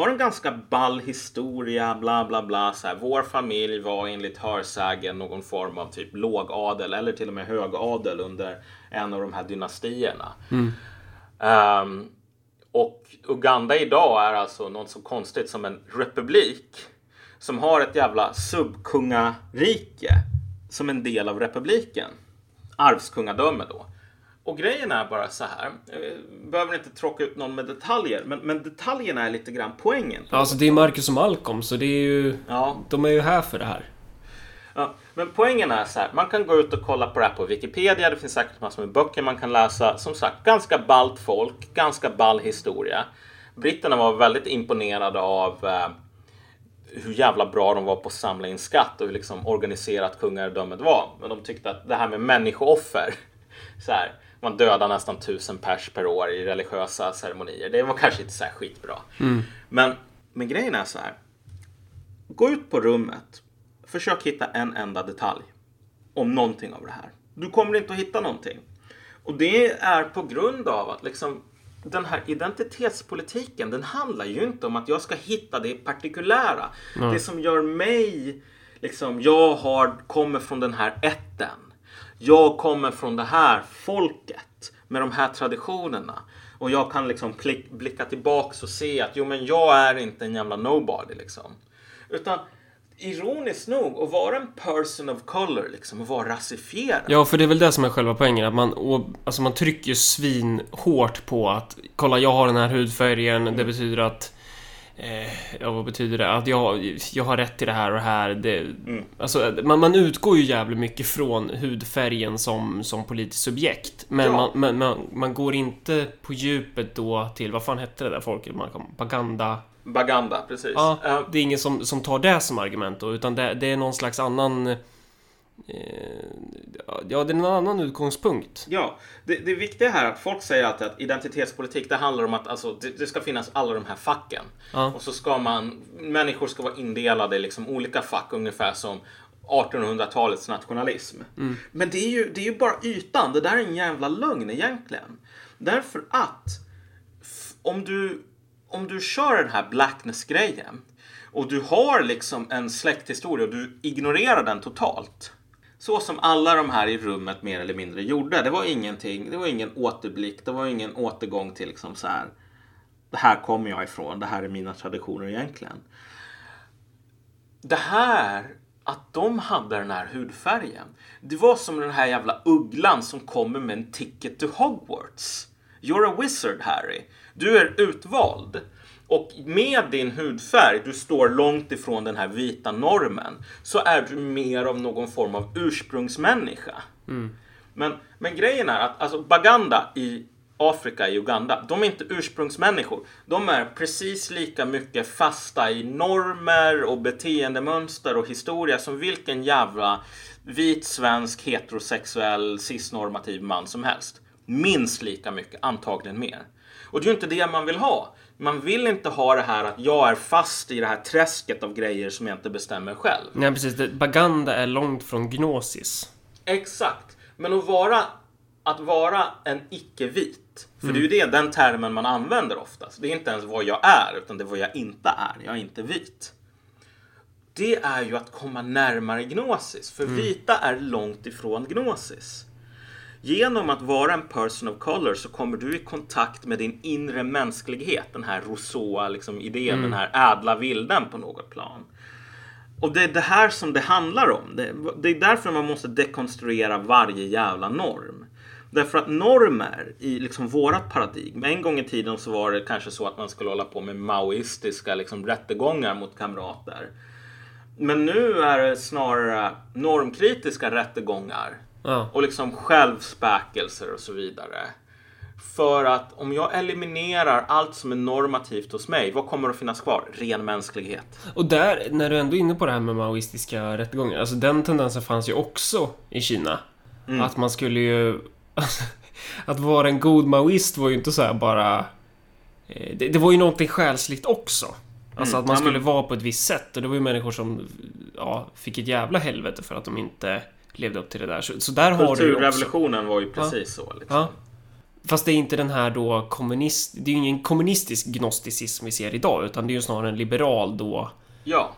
Har en ganska ball historia, bla bla bla. Så här, vår familj var enligt hörsägen någon form av typ lågadel eller till och med högadel under en av de här dynastierna. Ehm, och Uganda idag är alltså något så konstigt som en republik som har ett jävla subkungarike som en del av republiken. Arvskungadöme då. Och grejen är bara så här, jag behöver inte tråka ut någon med detaljer, men, men detaljerna är lite grann poängen. Alltså det är Marcus och Malcolm, så det är ju... Ja, De är ju här för det här. Ja, men poängen är så här, man kan gå ut och kolla på det här på Wikipedia, det finns säkert massor med böcker man kan läsa. Som sagt, ganska ballt folk, ganska ball historia. Britterna var väldigt imponerade av eh, hur jävla bra de var på att samla in skatt och hur liksom organiserat kungadömet var. Men de tyckte att det här med människooffer, så här, man dödar nästan tusen pers per år i religiösa ceremonier. Det var kanske inte så här skitbra. Men, men grejen är så här, gå ut på rummet, försök hitta en enda detalj om någonting av det här. Du kommer inte att hitta någonting. Och det är på grund av att liksom den här identitetspolitiken, den handlar ju inte om att jag ska hitta det partikulära. Det som gör mig, liksom, jag har, kommer från den här ätten. Jag kommer från det här folket med de här traditionerna. Och jag kan liksom blicka tillbaks och se att jo men jag är inte en jävla nobody liksom. Utan ironiskt nog att vara en person of color liksom och vara rasifierad. Ja, för det är väl det som är själva poängen. Att man, och, alltså man trycker ju svin hårt på att kolla, jag har den här hudfärgen. Det betyder att... Eh, ja, vad betyder det? Att jag, jag har rätt till det här och det här. Det, alltså, man, man utgår ju jävligt mycket från hudfärgen som, som politiskt subjekt. Men, Ja. man, man, man, man går inte på djupet då till, vad fan hette det där folket? Man kom, Baganda? Baganda, precis. Ja, det är ingen som, som tar det som argument då, utan det, det är någon slags annan... Eh, ja, det är en annan utgångspunkt. Ja, det, det viktiga här är att folk säger alltid att identitetspolitik det handlar om att alltså, det, det ska finnas alla de här facken. Ja. Och så ska man, människor ska vara indelade i liksom olika fack ungefär som 1800-talets nationalism. Men det är, ju, det är ju bara ytan, det där är en jävla lögn egentligen. Därför att om du, om du kör den här blackness-grejen och du har liksom en släkthistoria och du ignorerar den totalt. Så som alla de här i rummet mer eller mindre gjorde. Det var ingenting, det var ingen återblick, det var ingen återgång till liksom så här. Det här kommer jag ifrån, det här är mina traditioner egentligen. Det här, att de hade den här hudfärgen. Det var som den här jävla ugglan som kommer med en ticket to Hogwarts. You're a wizard Harry. Du är utvald. Och med din hudfärg, du står långt ifrån den här vita normen, så är du mer av någon form av ursprungsmänniska. Men, men grejen är att alltså, Baganda i Afrika, i Uganda, de är inte ursprungsmänniskor. De är precis lika mycket fasta i normer och beteendemönster och historia som vilken jävla vit, svensk, heterosexuell, cisnormativ man som helst. Minst lika mycket, antagligen mer. Och det är ju inte det man vill ha. Man vill inte ha det här att jag är fast i det här träsket av grejer som jag inte bestämmer själv. Nej, precis. Baganda är långt från gnosis. Exakt. Men att vara, att vara en icke-vit, för det är ju det, den termen man använder oftast. Det är inte ens vad jag är, utan det är vad jag inte är. Jag är inte vit. Det är ju att komma närmare gnosis, för vita är långt ifrån gnosis. Genom att vara en person of color så kommer du i kontakt med din inre mänsklighet, den här Rousseau liksom idén, den här ädla vilden på något plan. och det är det här som det handlar om. Det, det är därför man måste dekonstruera varje jävla norm. Därför att normer i liksom vårat paradigm. En gång i tiden så var det kanske så att man skulle hålla på med maoistiska liksom, rättegångar mot kamrater. Men nu är det snarare normkritiska rättegångar. Ja. Och liksom självspäkelser och så vidare. För att om jag eliminerar allt som är normativt hos mig, vad kommer att finnas kvar? Ren mänsklighet. Och där, när du ändå är inne på det här med maoistiska rättegångar, alltså den tendensen fanns ju också i Kina. Mm. Att man skulle ju... att vara en god maoist var ju inte så här bara... eh, Det, det var ju någonting själsligt också. Alltså Mm, att man ja, skulle men- vara på ett visst sätt. Och det var ju människor som ja, fick ett jävla helvete för att de inte levde upp till det där. Så, så där har du. Kulturrevolutionen var ju precis så. Liksom. Ja. Fast det är inte den här då kommunist... Det är ju ingen kommunistisk gnosticism vi ser idag, utan det är ju snarare en liberal då... Ja,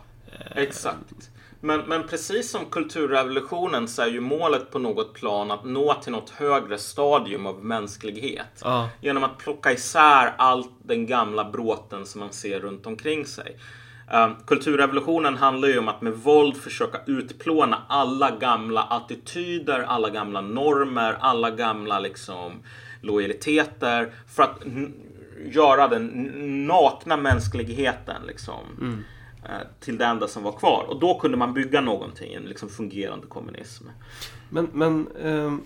exakt. Men, men precis som kulturrevolutionen så är ju målet på något plan att nå till något högre stadium av mänsklighet. Ja. Genom att plocka isär all den gamla bråten som man ser runt omkring sig. Eh, kulturrevolutionen handlar ju om att med våld försöka utplåna alla gamla attityder, alla gamla normer, alla gamla liksom lojaliteter för att göra den nakna mänskligheten liksom eh, till det enda som var kvar. Och då kunde man bygga någonting, en liksom fungerande kommunism. Men, men... ehm,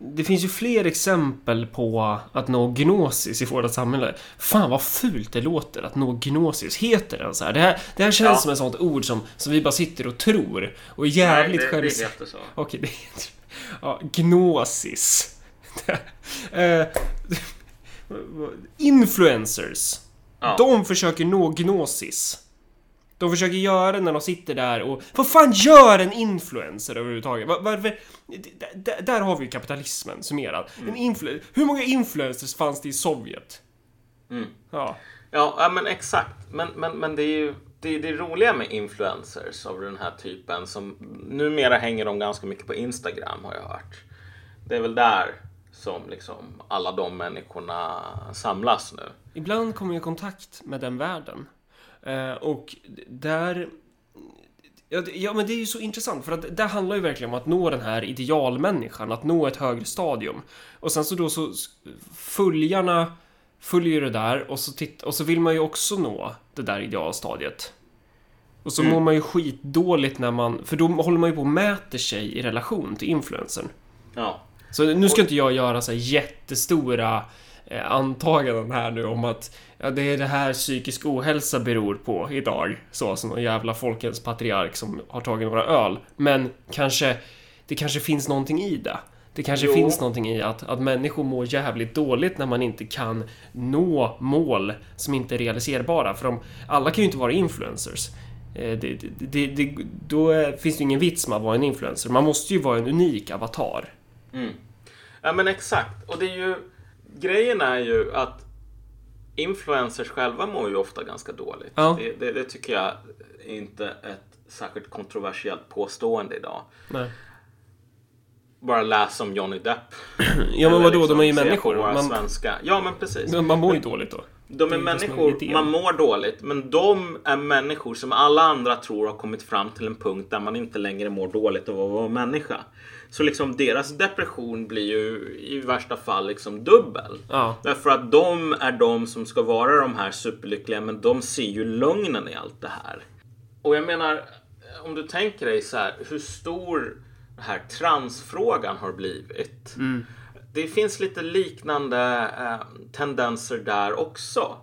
det finns ju fler exempel på att nå gnosis i vårt samhälle. Fan vad fult det låter att nå gnosis. Heter den så här? Det här, det här känns Ja. som ett sånt ord som, som vi bara sitter och tror. Och är jävligt Nej, det, det självs- heter så. Okej, det heter... Ja, gnosis. Eh, Influencers. Ja. De försöker nå gnosis. De försöker göra när de sitter där och... Vad fan gör en influencer överhuvudtaget? Var- Varför... d- d- Där har vi ju kapitalismen summerad. En influ... Hur många influencers fanns det i Sovjet? Mm. Ja. Ja, men exakt. Men, men, men det är ju det, är det roliga med influencers av den här typen som numera hänger de ganska mycket på Instagram har jag hört. Det är väl där som liksom alla de människorna samlas nu. Ibland kommer jag i kontakt med den världen. Eh, och där... Ja, men det är ju så intressant för att det handlar ju verkligen om att nå den här idealmänniskan, att nå ett högre stadium. Och sen så då så följarna följer det där och så, titt, och så vill man ju också nå det där idealstadiet. Och så Mm. mår man ju skitdåligt när man, för då håller man ju på och mäter sig i relation till influencern. Ja. Så nu ska inte jag göra så här jättestora eh, antaganden här nu om att ja, det är det här psykisk ohälsa beror på idag. Så som någon jävla folkens patriark som har tagit några öl. Men kanske, det kanske finns någonting i det. Det kanske Jo. finns någonting i att, att människor mår jävligt dåligt när man inte kan nå mål som inte är realiserbara. För de, alla kan ju inte vara influencers. Eh, Det, det, det, det, då eh, finns det ju ingen vits med att vara en influencer. Man måste ju vara en unik avatar. Mm. Ja men exakt. Och det är ju grejen är ju att influencers själva mår ju ofta ganska dåligt. Ja. Det, det, det tycker jag är inte ett särskilt kontroversiellt påstående idag. Nej. Bara läs om Johnny Depp. Ja men vadå, liksom de är ju människor. Man, svenska. Ja men precis. man mår ju dåligt då. De är är människor, man mår dåligt, men de är människor som alla andra tror har kommit fram till en punkt där man inte längre mår dåligt av att vara människa. Så liksom deras depression blir ju i värsta fall liksom dubbel. Ja. Därför att de är de som ska vara de här superlyckliga, men de ser ju lögnen i allt det här. Och jag menar, om du tänker dig så här, hur stor den här transfrågan har blivit. Det finns lite liknande eh, tendenser där också.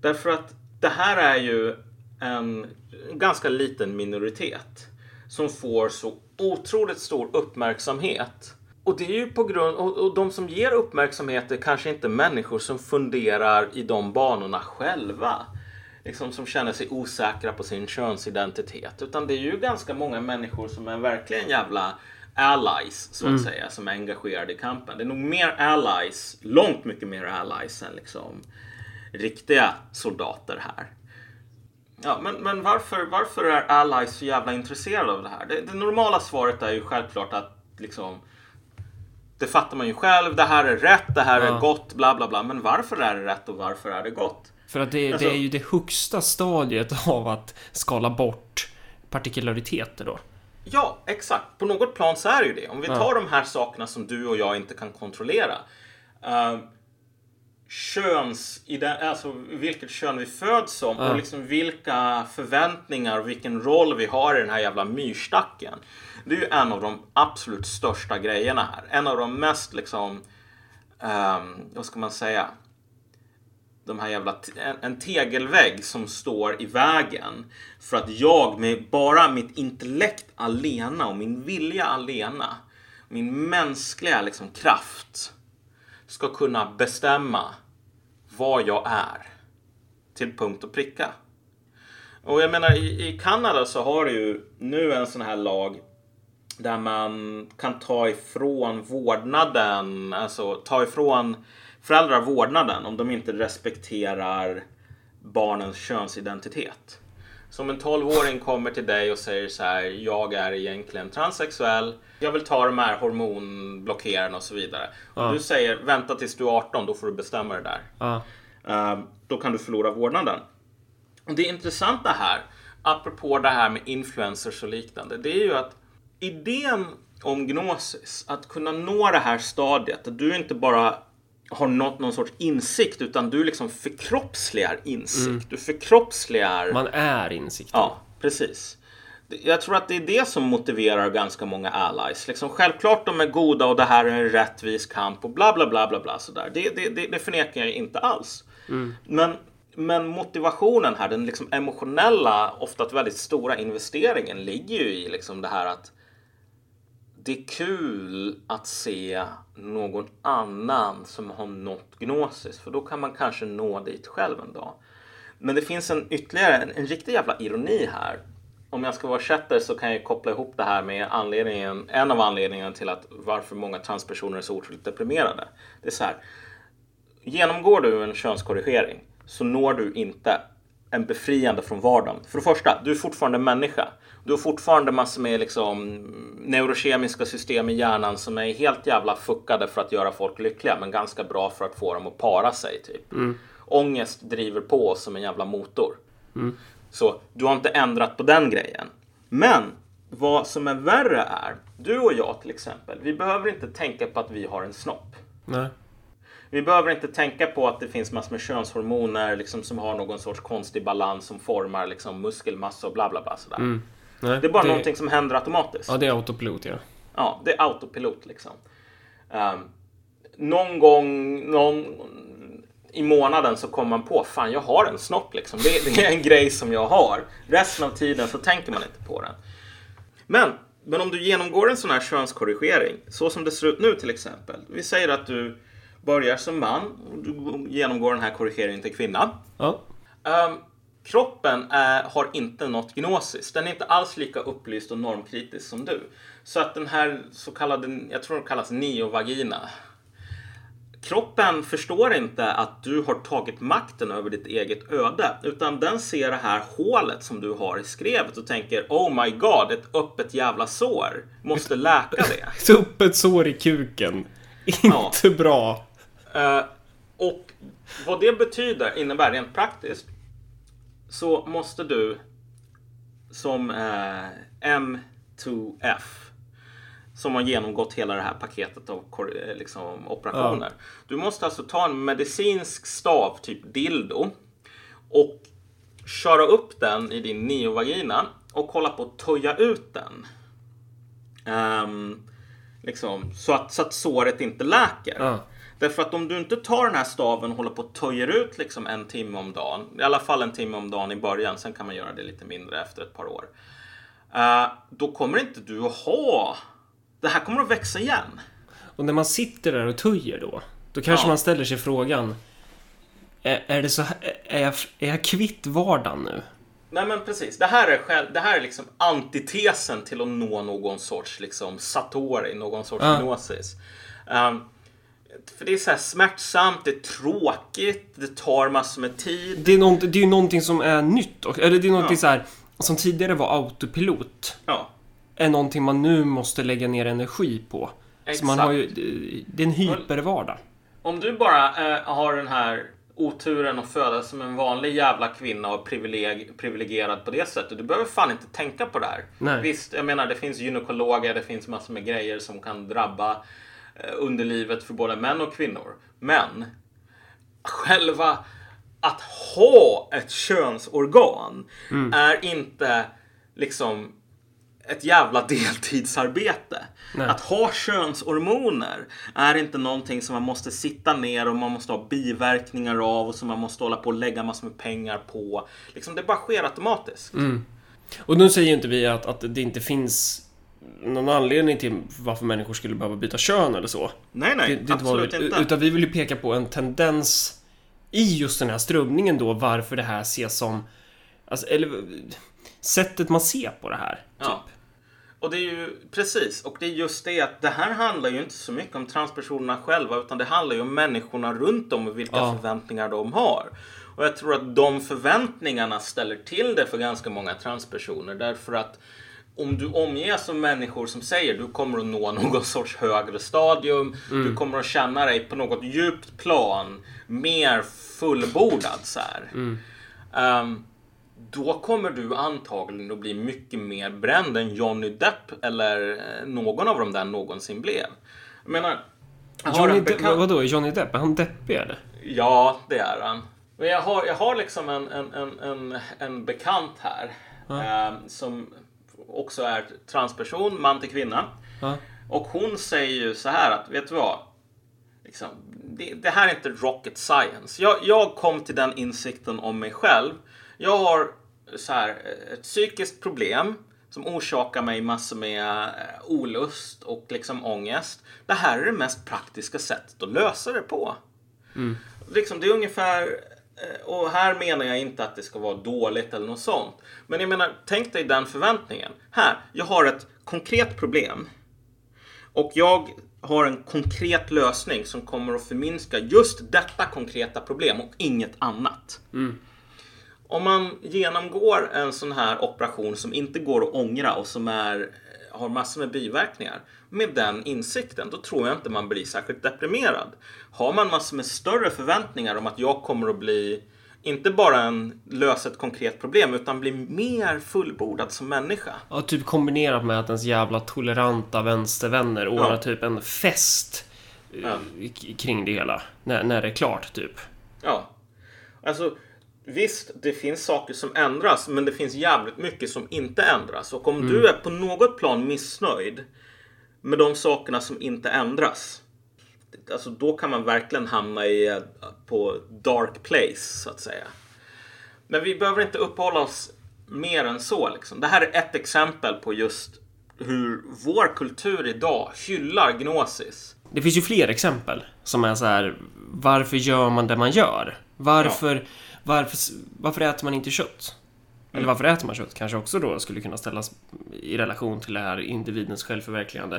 Därför att det här är ju en ganska liten minoritet som får så otroligt stor uppmärksamhet. Och det är ju på grund och, och de som ger uppmärksamhet är kanske inte människor som funderar i de banorna själva. Liksom som känner sig osäkra på sin könsidentitet. Utan det är ju ganska många människor som är verkligen jävla allies så att säga. Som är engagerade i kampen. Det är nog mer allies, långt mycket mer allies än liksom riktiga soldater här. Ja, men, men varför, varför är allies så jävla intresserade av det här? Det, det normala svaret är ju självklart att liksom det fattar man ju själv. Det här är rätt, det här Ja. är gott, bla bla bla. Men varför är det rätt och varför är det gott? För att det, Alltså- det är ju det högsta stadiet av att skala bort partikulariteter då. Ja, exakt. På något plan så är det ju det. Om vi Ja. tar de här sakerna som du och jag inte kan kontrollera. Uh, köns, alltså vilket kön vi föds som Ja. och liksom vilka förväntningar och vilken roll vi har i den här jävla myrstacken. Det är ju en av de absolut största grejerna här. En av de mest liksom, ehm, vad ska man säga? de här jävla, en, en tegelvägg som står i vägen för att jag med bara mitt intellekt alena och min vilja alena, min mänskliga liksom kraft ska kunna bestämma vad jag är till punkt och pricka. Och jag menar i, i Kanada så har du ju nu en sån här lag där man kan ta ifrån vårdnaden, alltså ta ifrån föräldrar vårdnaden om de inte respekterar barnens könsidentitet. Så om en 12-åring kommer till dig och säger så här, jag är egentligen transsexuell, jag vill ta de här hormonblockerarna och så vidare. Ja. Och du säger, vänta tills du är 18, då får du bestämma det där. Ja. Eh, då kan du förlora vårdnaden. Och det intressanta här, apropå det här med influencers och liknande, det är ju att idén om gnosis, att kunna nå det här stadiet, att du inte bara har nått någon sorts insikt, utan du liksom förkroppsligar insikt. Du förkroppsligar... Man är insikten. Ja, precis. Jag tror att det är det som motiverar ganska många allies. Liksom, självklart de är goda och det här är en rättvis kamp och bla bla bla bla bla sådär. Det, det, det, det förnekar jag inte alls. Men, men motivationen här, den liksom emotionella, ofta väldigt stora investeringen ligger ju i liksom det här att det är kul att se någon annan som har nått gnosis för då kan man kanske nå dit själv en dag. Men det finns en ytterligare, en, en riktig jävla ironi här. Om jag ska vara chatter så kan jag koppla ihop det här med anledningen, en av anledningarna till att varför många transpersoner är så otroligt deprimerade. Det är så här. Genomgår du en könskorrigering så når du inte en befriande från vardagen. För det första, du är fortfarande människa. Du har fortfarande massor med liksom neurokemiska system i hjärnan som är helt jävla fuckade för att göra folk lyckliga men ganska bra för att få dem att para sig typ. Ångest driver på oss som en jävla motor. Så du har inte ändrat på den grejen. Men vad som är värre är, du och jag till exempel, vi behöver inte tänka på att vi har en snopp. Nej. Vi behöver inte tänka på att det finns massor med könshormoner liksom, som har någon sorts konstig balans som formar liksom, muskelmassa och bla bla bla. Sådär. Nej. Det är bara någonting som händer automatiskt. Ja, det är autopilot, ja. Ja, det är autopilot liksom. Ehm, någon gång någon, i månaden så kommer man på, fan jag har en snopp liksom. Det, det är en grej som jag har. Resten av tiden så tänker man inte på den. Men, men om du genomgår en sån här könskorrigering, så som det ser ut nu till exempel. Vi säger att du börjar som man och du genomgår den här korrigeringen till kvinna. Ja. Ehm, kroppen är, har inte nått gnosis. Den är inte alls lika upplyst och normkritisk som du. Så att den här så kallade, jag tror det kallas neovagina. Kroppen förstår inte att du har tagit makten över ditt eget öde. Utan den ser det här hålet som du har i skrevet och tänker Oh my god, ett öppet jävla sår. Måste läka det. Ett öppet sår i kuken. Inte bra. Eh, och vad det betyder innebär rent praktiskt så måste du som eh, M2F som har genomgått hela det här paketet av eh, liksom, operationer. Du måste alltså ta en medicinsk stav, typ dildo och köra upp den i din neovagina och hålla på att töja ut den. Ehm, liksom, så, att, så att såret inte läker. Ja. Därför att om du inte tar den här staven och håller på och töjer ut liksom en timme om dagen, i alla fall en timme om dagen i början, sen kan man göra det lite mindre efter ett par år. eh, då kommer inte du att ha... Det här kommer att växa igen. Och när man sitter där och töjer då, då kanske Ja. man ställer sig frågan är, är det så är jag, är jag kvitt vardagen nu? Nej men precis, det här är, själv, det här är liksom antitesen till att nå någon sorts liksom satori, någon sorts Ja. gnosis. Ehm, för det är så här smärtsamt, det är tråkigt, det tar massor med tid. Det är, nånt, det är ju någonting som är nytt. och- Eller det är någonting Ja. så här som tidigare var autopilot. Ja, Är någonting man nu måste lägga ner energi på. Så man Exakt. har ju, det är en hypervardag. Om du bara eh, har den här oturen att födas som en vanlig jävla kvinna och privileg, privilegierad på det sättet. Du behöver fan inte tänka på det här. Nej. Visst, jag menar det finns gynekologer, det finns massor med grejer som kan drabba underlivet för både män och kvinnor. Men själva att ha ett könsorgan är inte liksom ett jävla deltidsarbete. Nej. Att ha könshormoner är inte någonting som man måste sitta ner och man måste ha biverkningar av och som man måste hålla på och lägga massor med pengar på. Liksom, det bara sker automatiskt. Och nu säger inte vi att, att det inte finns någon anledning till varför människor skulle behöva byta kön eller så. Nej, nej, Det, det absolut inte. Utan vi vill ju peka på en tendens i just den här strömningen då, varför det här ses som... Alltså, eller sättet man ser på det här. Typ. Ja. Och det är ju precis, och det är just det att det här handlar ju inte så mycket om transpersonerna själva utan det handlar ju om människorna runt om och vilka Ja. förväntningar de har. Och jag tror att de förväntningarna ställer till det för ganska många transpersoner därför att om du omges av människor som säger du kommer att nå någon sorts högre stadium, du kommer att känna dig på något djupt plan mer fullbordad så här. Ehm, då kommer du antagligen att bli mycket mer bränd än Johnny Depp eller eh, någon av dem där någonsin blev. Jag menar, Johnny Depp, bekant- vadå, är Johnny Depp? Är han deppig eller? Ja, det är han. Men jag har, jag har liksom en, en, en, en, en bekant här ehm, som också är transperson, man till kvinna. Ja. Och hon säger ju så här att, vet du vad? Liksom, det, det här är inte rocket science. Jag, jag kom till den insikten om mig själv. Jag har så här, ett psykiskt problem som orsakar mig massor med eh, olust och liksom ångest. Det här är det mest praktiska sättet att lösa det på. Liksom, det är ungefär, eh, och här menar jag inte att det ska vara dåligt eller något sånt. Men jag menar, tänk dig den förväntningen. Här, jag har ett konkret problem. Och jag har en konkret lösning som kommer att förminska just detta konkreta problem och inget annat. Om man genomgår en sån här operation som inte går att ångra och som är, har massor med biverkningar. Med den insikten, då tror jag inte man blir särskilt deprimerad. Har man massor med större förväntningar om att jag kommer att bli inte bara en lösa ett konkret problem utan bli mer fullbordad som människa. Ja, typ kombinerat med att ens jävla toleranta vänstervänner ordnar Ja. typ en fest eh, Ja. k- kring det hela. När, när det är klart, typ. Ja. Alltså, visst, det finns saker som ändras, men det finns jävligt mycket som inte ändras. Och om du är på något plan missnöjd med de sakerna som inte ändras, alltså då kan man verkligen hamna i eh, på dark place, så att säga. Men vi behöver inte uppehålla oss mer än så. Liksom. Det här är ett exempel på just hur vår kultur idag hyllar gnosis. Det finns ju fler exempel som är så här. Varför gör man det man gör? Varför, varför, varför äter man inte kött? Eller varför äter man kött? Kanske också då skulle kunna ställas i relation till det här individens självförverkligande.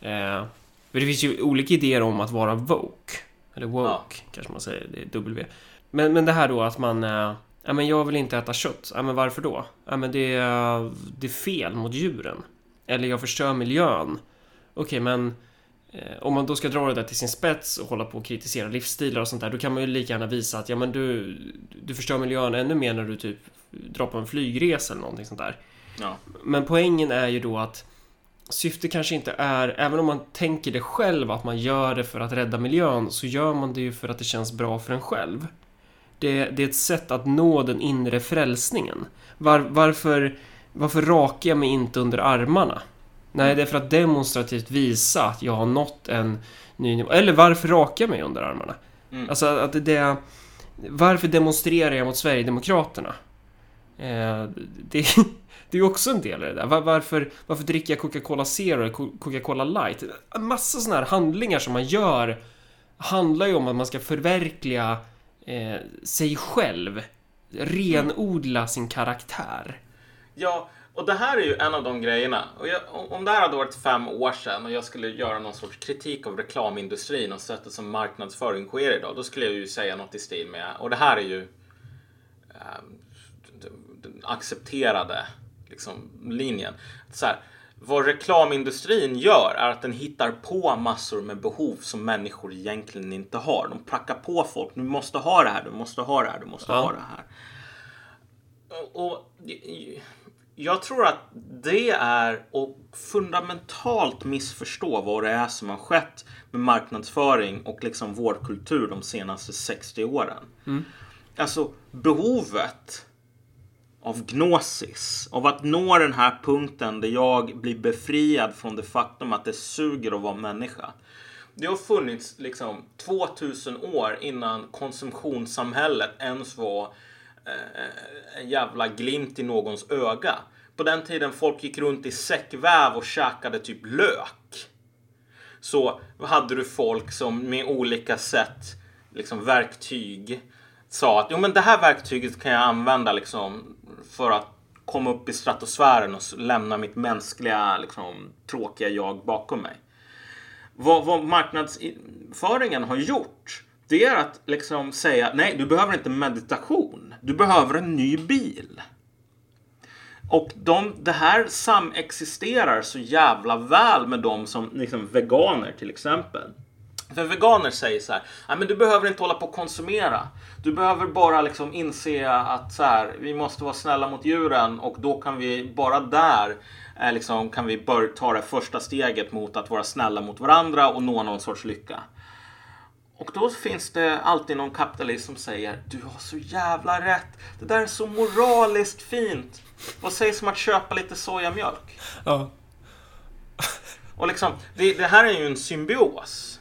Eh, för det finns ju olika idéer om att vara woke. Eller woke, Ja. kanske man säger. Det är W. Men, men det här då att man... Eh, ja, men jag vill inte äta kött. Ja, men varför då? Ja, men det är, det är fel mot djuren. Eller jag förstör miljön. Okej, men... Eh, om man då ska dra det där till sin spets och hålla på och kritisera livsstilar och sånt där, då kan man ju lika gärna visa att ja, men du, du förstör miljön ännu mer när du typ drar på en flygresa eller någonting sånt där. Ja. Men poängen är ju då att syftet kanske inte är, även om man tänker det själv att man gör det för att rädda miljön, så gör man det ju för att det känns bra för en själv. Det, det är ett sätt att nå den inre frälsningen. Var, varför, varför rakar jag mig inte under armarna? Nej, det är för att demonstrativt visa att jag har nått en ny nivå. Eller varför rakar jag mig under armarna? Mm. Alltså att det-. Varför demonstrerar jag mot Sverigedemokraterna? Eh, det, det är också en del i det där. Var, varför, varför dricker jag Coca-Cola Zero eller Co- Coca-Cola Light? En massa sådana här handlingar som man gör handlar ju om att man ska förverkliga eh, sig själv. Renodla sin karaktär. Ja, och det här är ju en av de grejerna. Och jag, om det här hade varit fem år sedan och jag skulle göra någon sorts kritik av reklamindustrin och sättet som marknadsföring sker idag, då skulle jag ju säga något i stil med, och det här är ju eh, den, den accepterade liksom, linjen. Så här, vad reklamindustrin gör är att den hittar på massor med behov som människor egentligen inte har. De prackar på folk. Du måste ha det här, du måste ha det här, du måste Ja. ha det här. Och jag tror att det är att fundamentalt missförstå vad det är som har skett med marknadsföring och liksom vår kultur de senaste 60 åren. Alltså behovet av gnosis, av att nå den här punkten där jag blir befriad från det faktum att det suger att vara människa. Det har funnits liksom 2000 år innan konsumtionssamhället ens var Eh, en jävla glimt i någons öga. På den tiden folk gick runt i säckväv och käkade typ lök. Så hade du folk som med olika sätt, liksom verktyg, sa att jo men det här verktyget kan jag använda liksom för att komma upp i stratosfären och lämna mitt mänskliga, liksom, tråkiga jag bakom mig. Vad, vad marknadsföringen har gjort, det är att liksom säga nej, du behöver inte meditation. Du behöver en ny bil. Och de, det här samexisterar så jävla väl med de som liksom veganer till exempel. För veganer säger så här, nej men du behöver inte hålla på och konsumera. Du behöver bara liksom inse att så här, vi måste vara snälla mot djuren och då kan vi bara där eh, liksom, kan vi börja ta det första steget mot att vara snälla mot varandra och nå någon sorts lycka. Och då finns det alltid någon kapitalist som säger Du har så jävla rätt. Det där är så moraliskt fint. Vad sägs om att köpa lite sojamjölk? Ja. Och liksom, det, det här är ju en symbios.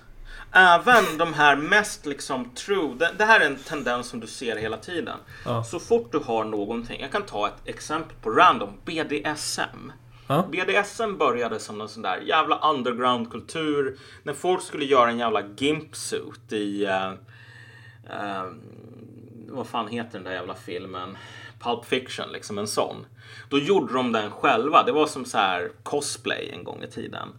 Även de här mest liksom true, det, det här är en tendens som du ser hela tiden. Ja. Så fort du har någonting, jag kan ta ett exempel på random, BDSM. Ja. BDSM började som en sån där jävla underground-kultur. När folk skulle göra en jävla gimpsuit i... Uh, uh, vad fan heter den där jävla filmen? Pulp Fiction, liksom en sån. Då gjorde de den själva. Det var som så här cosplay en gång i tiden.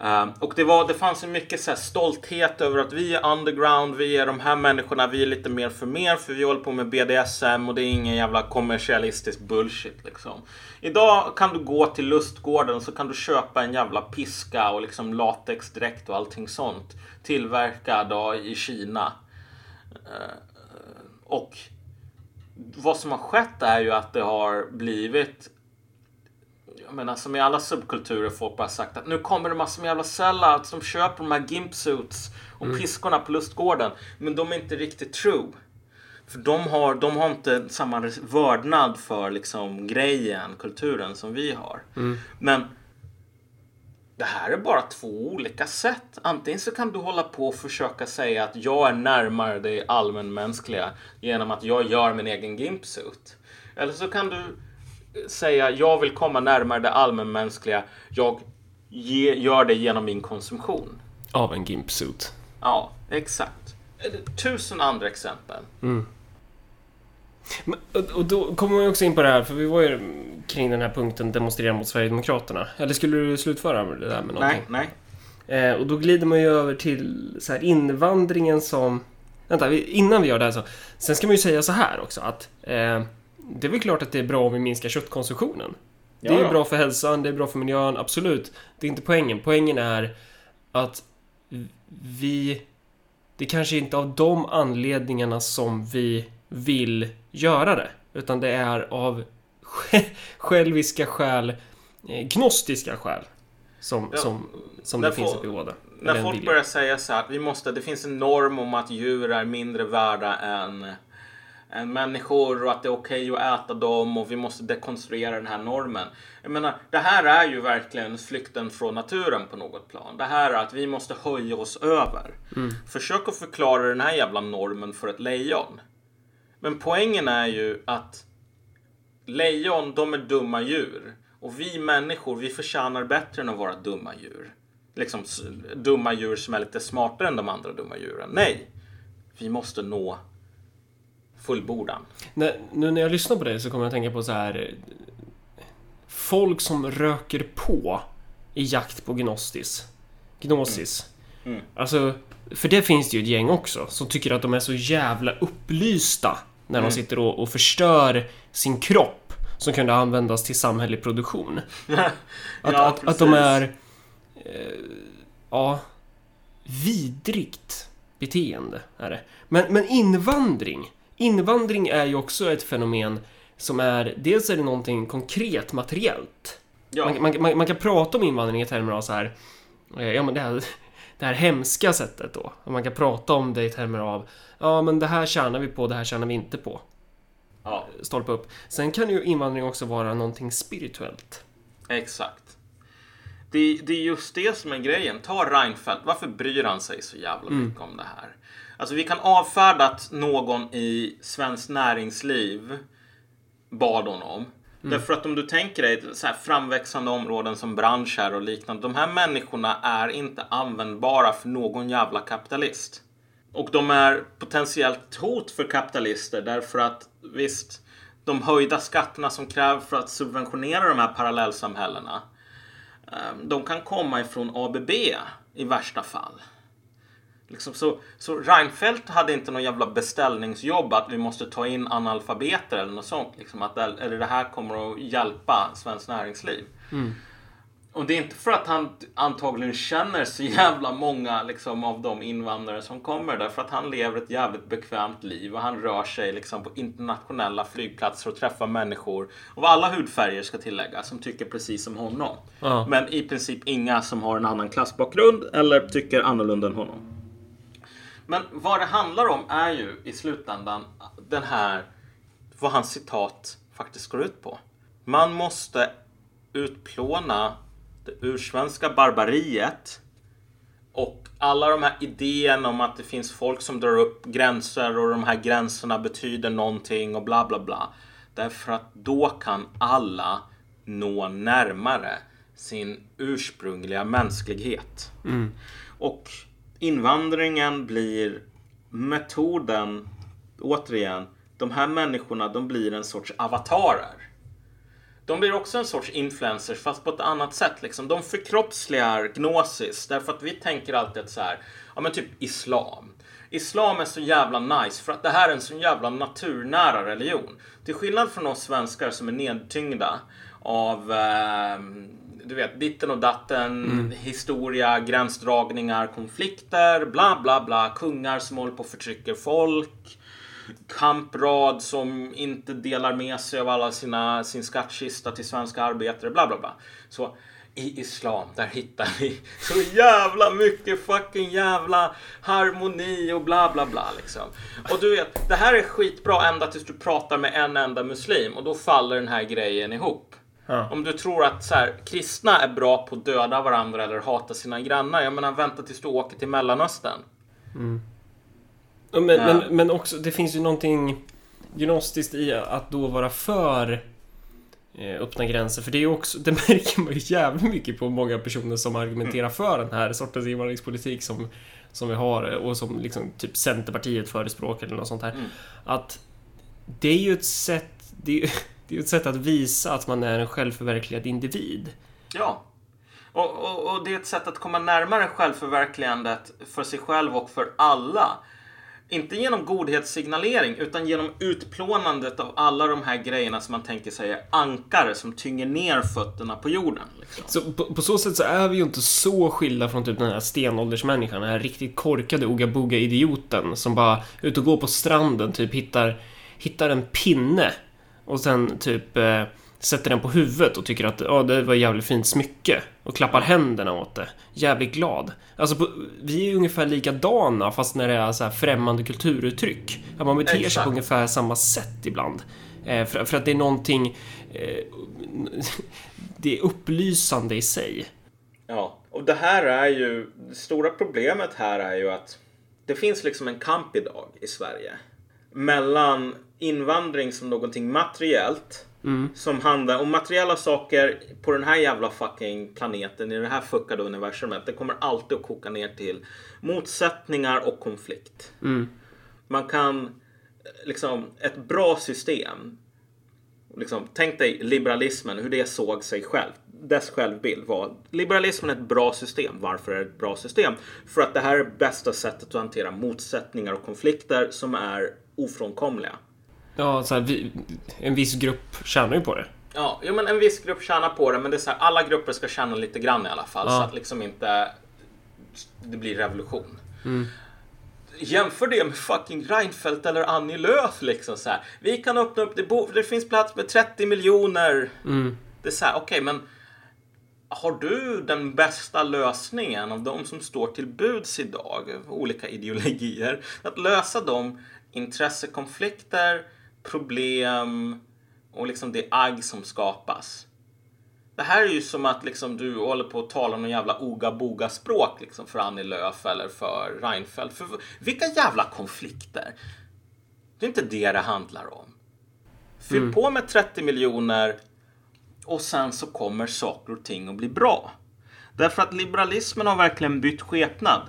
Ehm, och det, var, det fanns ju mycket så här stolthet över att vi är underground, vi är de här människorna, vi är lite mer för mer för vi håller på med BDSM och det är ingen jävla kommersialistisk bullshit liksom. Idag kan du gå till lustgården så kan du köpa en jävla piska och liksom latexdräkt och allting sånt. Tillverkad i Kina. Ehm, och vad som har skett är ju att det har blivit menar som i alla subkulturer folk bara sagt att nu kommer det massor med jävla sellouts som köper de här gimpsuits och piskorna på lustgården. Men de är inte riktigt true. För de har, de har inte samma vördnad för liksom grejen, kulturen som vi har. Men det här är bara två olika sätt. Antingen så kan du hålla på och försöka säga att jag är närmare det allmänmänskliga genom att jag gör min egen gimpsuit. Eller så kan du säga jag vill komma närmare det allmänmänskliga. Jag ge, gör det genom min konsumtion. Av en gimpsuit. Ja, exakt. Tusen andra exempel. Men, och, då kommer man ju också in på det här, för vi var ju kring den här punkten demonstrera mot Sverigedemokraterna. Eller skulle du slutföra med det där med någonting? Nej, nej. Eh, och då glider man ju över till så här invandringen som... Vänta, vi, innan vi gör det här så... Sen ska man ju säga så här också att... Eh, det är väl klart att det är bra om vi minskar köttkonsumtionen. Det är Ja, ju ja. bra för hälsan, det är bra för miljön, absolut. Det är inte poängen. Poängen är att vi... Det kanske inte är av de anledningarna som vi vill göra det. Utan det är av själviska skäl, eh, gnostiska skäl. Som, Ja, som, som det finns ett behov det. När folk börjar säga så här att vi måste, det finns en norm om att djur är mindre värda än människor och att det är okej att äta dem och vi måste dekonstruera den här normen. Jag menar, det här är ju verkligen flykten från naturen på något plan. Det här är att vi måste höja oss över. Försök att förklara den här jävla normen för ett lejon. Men poängen är ju att lejon, de är dumma djur. Och vi människor, vi förtjänar bättre än att vara dumma djur. Liksom dumma djur som är lite smartare än de andra dumma djuren. Nej! Vi måste nå fullbordan. När, nu när jag lyssnar på dig så kommer jag att tänka på så här Folk som röker på i jakt på gnostis. Gnosis. Mm. Alltså, för det finns det ju ett gäng också som tycker att de är så jävla upplysta när de Mm. sitter och, och förstör sin kropp som kunde användas till samhällelig produktion. ja, Att, att, de är... Eh, ja... Vidrigt beteende är det. Men, men invandring. Invandring är ju också ett fenomen som är... Dels är det någonting konkret, materiellt. Ja. Man, man, man, man kan prata om invandring i termer av så här... eh, Ja men det här, det här hemska sättet då. Man kan prata om det i termer av... Ja men det här tjänar vi på, det här tjänar vi inte på. ja, Stolpa upp. Sen kan ju invandring också vara någonting spirituellt. exakt. Det, det är just det som är grejen. Ta Reinfeldt. Varför bryr han sig så jävla mycket om det här? Alltså vi kan avfärda att någon i Svenskt Näringsliv bad honom. Därför att om du tänker dig så här framväxande områden som branscher och liknande. De här människorna är inte användbara för någon jävla kapitalist. Och de är potentiellt hot för kapitalister därför att visst, de höjda skatterna som krävs för att subventionera de här parallellsamhällena. eh, De kan komma ifrån ABB i värsta fall. Liksom så, så Reinfeldt hade inte någon jävla beställningsjobb att vi måste ta in analfabeter eller något sånt. Liksom, att, eller det här kommer att hjälpa svenskt näringsliv. Och det är inte för att han antagligen känner så jävla många liksom, av de invandrare som kommer. Därför att han lever ett jävligt bekvämt liv och han rör sig liksom, på internationella flygplatser och träffar människor av alla hudfärger ska tilläggas som tycker precis som honom. Ja. Men i princip inga som har en annan klassbakgrund eller tycker annorlunda än honom. Men vad det handlar om är ju i slutändan den här, vad hans citat faktiskt går ut på. Man måste utplåna det ursvenska barbariet och alla de här idéerna om att det finns folk som drar upp gränser och de här gränserna betyder någonting och bla bla bla. Därför att då kan alla nå närmare sin ursprungliga mänsklighet. Och invandringen blir metoden, återigen, de här människorna de blir en sorts avatarer. De blir också en sorts influencers fast på ett annat sätt. Liksom. De förkroppsligar gnosis därför att vi tänker alltid att så här, ja men typ islam. Islam är så jävla nice för att det här är en så jävla naturnära religion. Till skillnad från oss svenskar som är nedtyngda av eh, du vet, ditten och datten, historia, gränsdragningar, konflikter, bla bla bla, kungar som håller på och förtrycker folk kamprad som inte delar med sig av alla sina, sin skattkista till svenska arbetare, bla bla bla. Så i islam, där hittar vi så jävla mycket fucking jävla harmoni och bla bla bla liksom. Och du vet, det här är skitbra ända tills du pratar med en enda muslim och då faller den här grejen ihop. Ja. Om du tror att så här, kristna är bra på att döda varandra eller hata sina grannar, jag menar vänta tills du åker till Mellanöstern. Ja, Men, Ja. men, men också, det finns ju någonting gnostiskt i att då vara för eh, öppna gränser. För det är också, det märker man ju jävligt mycket på många personer som argumenterar för den här sortens invandringspolitik som, som vi har och som liksom typ Centerpartiet förespråkar eller något sånt här. Mm. Att det är ju ett sätt, det är, ju- det är ett sätt att visa att man är en självförverkligad individ. Ja. Och, och, och det är ett sätt att komma närmare självförverkligandet för sig själv och för alla. Inte genom godhetssignalering utan genom utplånandet av alla de här grejerna som man tänker sig är ankare som tynger ner fötterna på jorden. Liksom. Så på, på så sätt så är vi ju inte så skilda från typ den här stenåldersmänniskan, den här riktigt korkade oga-boga-idioten som bara ute och går på stranden, typ hittar, hittar en pinne och sen typ eh, sätter den på huvudet och tycker att ja, det var jävligt fint smycke och klappar händerna åt det. Jävligt glad. Alltså, på, vi är ju ungefär likadana fast när det är så här främmande kulturuttryck. Att man beter sig Exakt. på ungefär samma sätt ibland. Eh, för, för att det är någonting... Eh, det är upplysande i sig. Ja, och det här är ju, det stora problemet här är ju att det finns liksom en kamp idag i Sverige mellan invandring som någonting materiellt som handlar om materiella saker på den här jävla fucking planeten i det här fuckade universumet. Det kommer alltid att koka ner till motsättningar och konflikt. Man kan liksom ett bra system liksom, tänk dig liberalismen, hur det såg sig själv. Dess självbild var liberalismen är ett bra system. Varför är det ett bra system? För att det här är bästa sättet att hantera motsättningar och konflikter som är ofrånkomliga. Ja, så här, vi, en viss grupp tjänar ju på det. Ja, jo, men en viss grupp tjänar på det, men det är så här, alla grupper ska tjäna lite grann i alla fall. Ja. Så att liksom inte det blir revolution. Jämför det med fucking Reinfeldt eller Annie Lööf liksom så här. Vi kan öppna upp, det, bo, det finns plats med 30 miljoner. Det är så här, okej men har du den bästa lösningen av de som står till buds idag, olika ideologier, att lösa de intressekonflikter, problem och liksom det agg som skapas? Det här är ju som att liksom du håller på att tala någon jävla oga-boga-språk liksom för Annie Lööf eller för Reinfeldt. För vilka jävla konflikter? Det är inte det det handlar om. Fyll på med 30 miljoner och sen så kommer saker och ting att bli bra. Därför att liberalismen har verkligen bytt skepnad.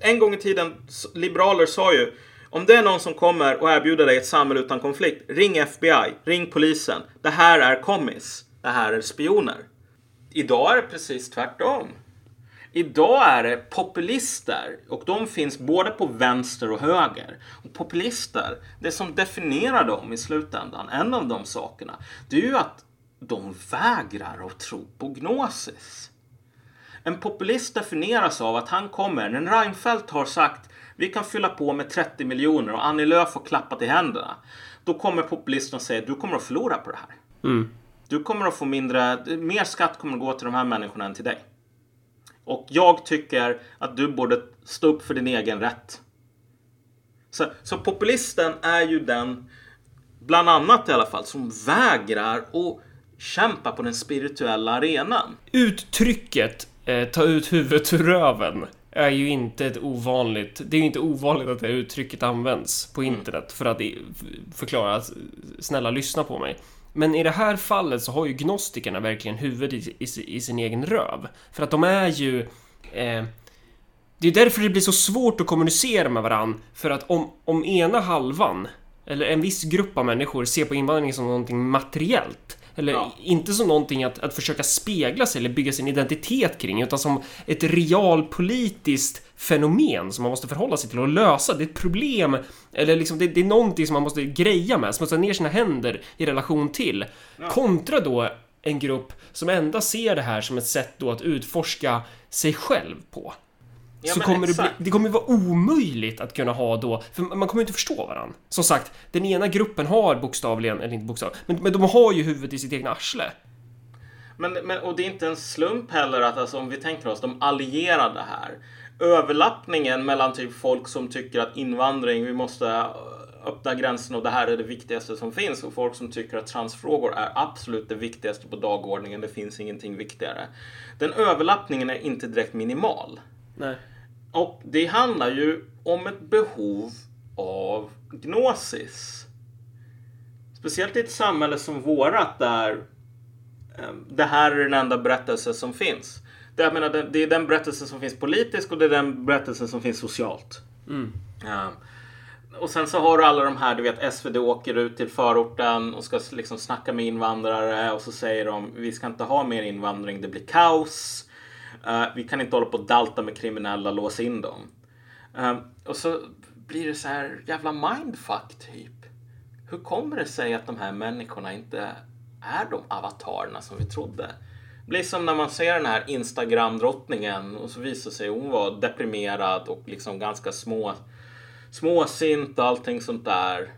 En gång i tiden, liberaler sa ju om det är någon som kommer och erbjuder dig ett samhälle utan konflikt, ring FBI, ring polisen. Det här är kommis. Det här är spioner. Idag är det precis tvärtom. Idag är det populister och de finns både på vänster och höger. Och populister, det som definierar dem i slutändan, en av de sakerna, det är ju att de vägrar att tro på gnosis. En populist definieras av att han kommer, när Reinfeldt har sagt vi kan fylla på med 30 miljoner och Annie Lööf har klappat i händerna. Då kommer populisten och säger du kommer att förlora på det här. Du kommer att få mindre, mer skatt kommer att gå till de här människorna än till dig. Och jag tycker att du borde stå upp för din egen rätt. Så, så populisten är ju den, bland annat i alla fall, som vägrar att kämpa på den spirituella arenan. Uttrycket eh, ta ut huvudet ur röven är ju inte ett ovanligt... Det är ju inte ovanligt att det uttrycket används på internet för att förklara att snälla lyssna på mig. Men i det här fallet så har ju gnostikerna verkligen huvudet i, i, i sin egen röv. För att de är ju... Eh, det är därför det blir så svårt att kommunicera med varann. För att om, om ena halvan, eller en viss grupp av människor, ser på invandring som någonting materiellt. Eller Ja. inte som någonting att, att försöka spegla sig eller bygga sin identitet kring, utan som ett realpolitiskt fenomen som man måste förhålla sig till och lösa. Det är ett problem, eller liksom det, det är någonting som man måste greja med, smutsa ner sina händer i relation till. Kontra då en grupp som endast ser det här som ett sätt då att utforska sig själv på Ja, så kommer det, bli, det kommer vara omöjligt att kunna ha då, för man kommer inte förstå varandra. Som sagt, den ena gruppen har bokstavligen, eller inte bokstavligen, men, men de har ju huvudet i sitt egna arsle. Men, men, och det är inte en slump heller att alltså, om vi tänker oss de allierade här. Överlappningen mellan typ folk som tycker att invandring, vi måste äh, öppna gränsen och det här är det viktigaste som finns och folk som tycker att transfrågor är absolut det viktigaste på dagordningen. Det finns ingenting viktigare. Den överlappningen är inte direkt minimal. Nej. Och det handlar ju om ett behov av gnosis. Speciellt i ett samhälle som vårat där eh, det här är den enda berättelse som finns. Det, jag menar, det, är den berättelse som finns politiskt och det är den berättelse som finns socialt. Ja. Och sen så har du alla de här, du vet SvD åker ut till förorten och ska liksom snacka med invandrare och så säger de vi ska inte ha mer invandring, det blir kaos. Uh, vi kan inte hålla på och dalta med kriminella, lås in dem. Uh, och så blir det så här jävla mindfuck typ. Hur kommer det sig att de här människorna inte är de avatarerna som vi trodde? Det blir som när man ser den här Instagram-drottningen och så visar sig hon vara deprimerad och liksom ganska små, småsint och allting sånt där.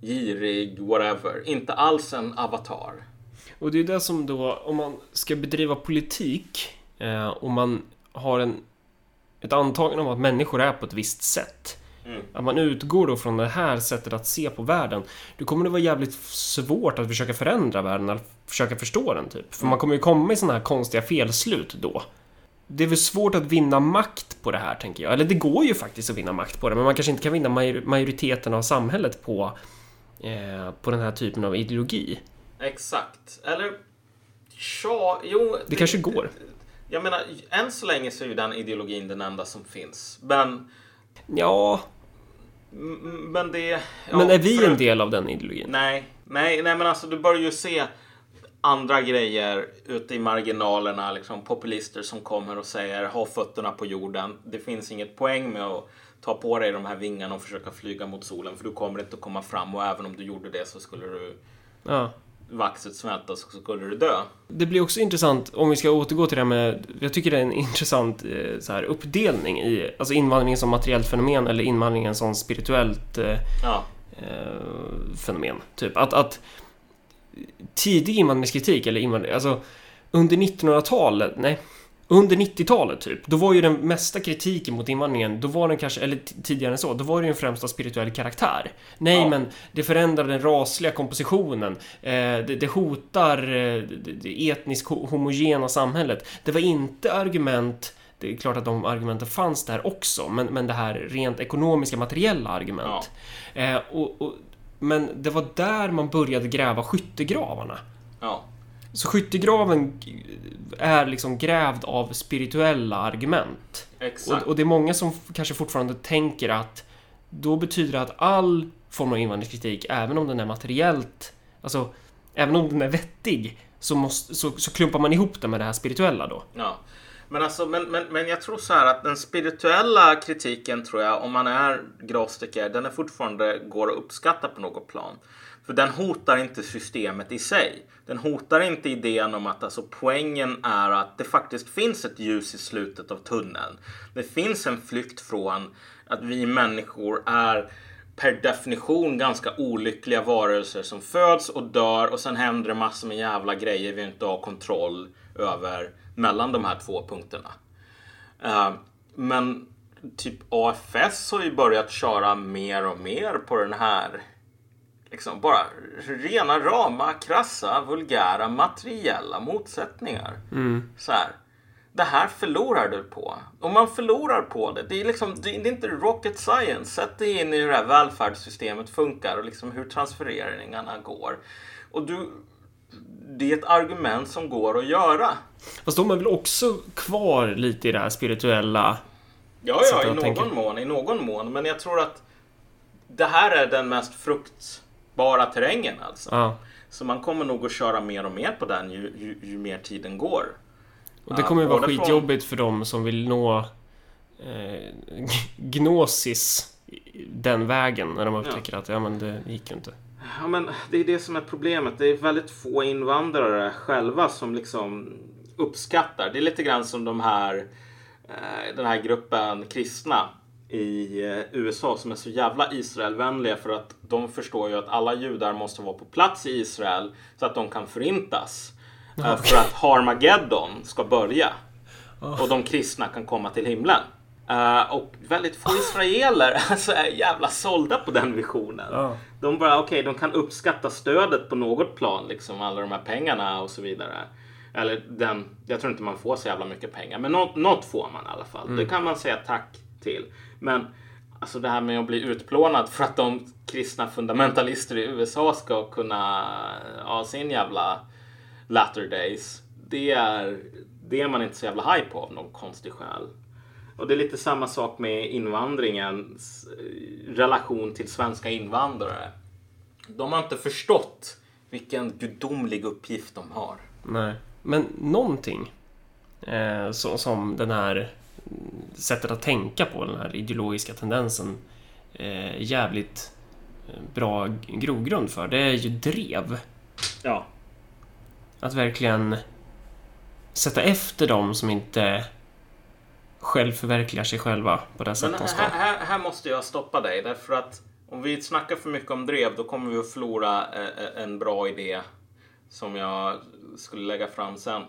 Girig, whatever. Inte alls en avatar. Och det är det som då, om man ska bedriva politik eh, och man har en, ett antagande om att människor är på ett visst sätt. Att man utgår då från det här sättet att se på världen. Då kommer det vara jävligt svårt att försöka förändra världen, eller försöka förstå den typ. För man kommer ju komma i sådana här konstiga felslut då. Det är väl svårt att vinna makt på det här, tänker jag. Eller det går ju faktiskt att vinna makt på det, men man kanske inte kan vinna major- majoriteten av samhället på, eh, på den här typen av ideologi. Exakt. Eller, ja, jo. Det kanske går. Jag menar, än så länge så är ju den ideologin den enda som finns. Men, Ja, men det... ja, men är vi för- en del av den ideologin? Nej, nej, nej, men alltså du börjar ju se andra grejer ute i marginalerna. Liksom populister som kommer och säger ha fötterna på jorden. Det finns inget poäng med att ta på dig de här vingarna och försöka flyga mot solen för du kommer inte att komma fram och även om du gjorde det så skulle du Ja. Vaxet smälta så skulle du dö. Det blir också intressant, om vi ska återgå till det här med... Jag tycker det är en intressant eh, så här, uppdelning i alltså invandringen som materiellt fenomen eller invandringen som spirituellt eh, Ja, eh, fenomen. Typ att, att tidig invandringskritik, eller invandring, alltså under 1900-talet, nej, under 90-talet typ, då var ju den mesta kritiken mot invandringen, då var den kanske, eller tidigare än så, då var det ju en främst av spirituell karaktär. Nej, Ja. men det förändrar den rasliga kompositionen, eh, det, det hotar eh, det, etniskt ho- homogena samhället. Det var inte argument det är klart att de argumenten fanns där också, men, men det här rent ekonomiska, materiella argument. Eh, och, och, men det var där man började gräva skyttegravarna. ja, Så skyttegraven är liksom grävd av spirituella argument. exakt. Och, och det är många som kanske fortfarande tänker att då betyder det att all form av invandringskritik, även om den är materiellt, alltså även om den är vettig, så, måste, så, så klumpar man ihop det med det här spirituella då. Ja. Men, alltså, men, men, men jag tror så här att den spirituella kritiken tror jag, om man är gnostiker, den är fortfarande går att uppskatta på något plan. För den hotar inte systemet i sig. Den hotar inte idén om att alltså, poängen är att det faktiskt finns ett ljus i slutet av tunneln. Det finns en flykt från att vi människor är per definition ganska olyckliga varelser som föds och dör och sen händer det massor med jävla grejer vi inte har kontroll över mellan de här två punkterna. Eh, men typ AFS har ju börjat köra mer och mer på den här liksom bara rena rama, krassa, vulgära, materiella motsättningar. Så här. Det här förlorar du på. Om man förlorar på det, det är, liksom, det är inte rocket science. Sätt dig in i hur det här välfärdssystemet funkar och liksom hur transfereringarna går. Och du, det är ett argument som går att göra. Fast de är väl också kvar lite i det här spirituella... Ja, ja, i någon tänker- mån, i någon mån. Men jag tror att det här är den mest fruktbara terrängen alltså. Ja. Så man kommer nog att köra mer och mer på den ju, ju, ju mer tiden går. Och det Ja, kommer ju vara både från- skitjobbigt för dem som vill nå eh, gnosis den vägen när de upptäcker att ja men det gick ju inte. Ja, men det är det som är problemet. Det är väldigt få invandrare själva som liksom uppskattar. Det är lite grann som de här, eh, den här gruppen kristna i eh, USA som är så jävla Israelvänliga för att de förstår ju att alla judar måste vara på plats i Israel så att de kan förintas. Eh, För att Harmageddon ska börja. Och de kristna kan komma till himlen. Eh, och väldigt få israeler alltså, är jävla sålda på den visionen. Ja. De bara, okej, de kan uppskatta stödet på något plan, liksom alla de här pengarna och så vidare. Eller den, jag tror inte man får så jävla mycket pengar, men något, något får man i alla fall. Det kan man säga tack till. Men alltså det här med att bli utplånad för att de kristna fundamentalister i USA ska kunna ha sin jävla latter days. Det är, det är man inte så jävla hype på av någon konstig skäl. Och det är lite samma sak med invandringens relation till svenska invandrare. De har inte förstått vilken gudomlig uppgift de har. Nej. Men någonting eh, så, som den här sättet att tänka på, den här ideologiska tendensen eh, jävligt eh, bra grogrund för, det är ju drev. Ja. Att verkligen sätta efter dem som inte själv förverkligar sig själva på det sätt Men de ska. här, här, måste jag stoppa dig därför att om vi snackar för mycket om drev då kommer vi att förlora eh, en bra idé som jag skulle lägga fram sen.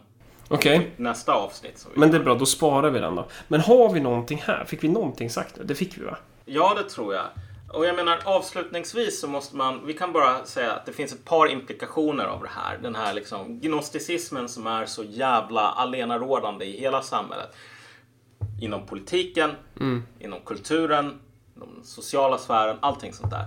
Okej, Nästa avsnitt. Vi men det är bra, då sparar vi den då. Men har vi någonting här? Fick vi någonting sagt nu? Det fick vi va? Ja, det tror jag. Och jag menar avslutningsvis så måste man, vi kan bara säga att det finns ett par implikationer av det här. Den här liksom gnosticismen som är så jävla allenarådande i hela samhället. Inom politiken, inom kulturen, inom den sociala sfären, allting sånt där.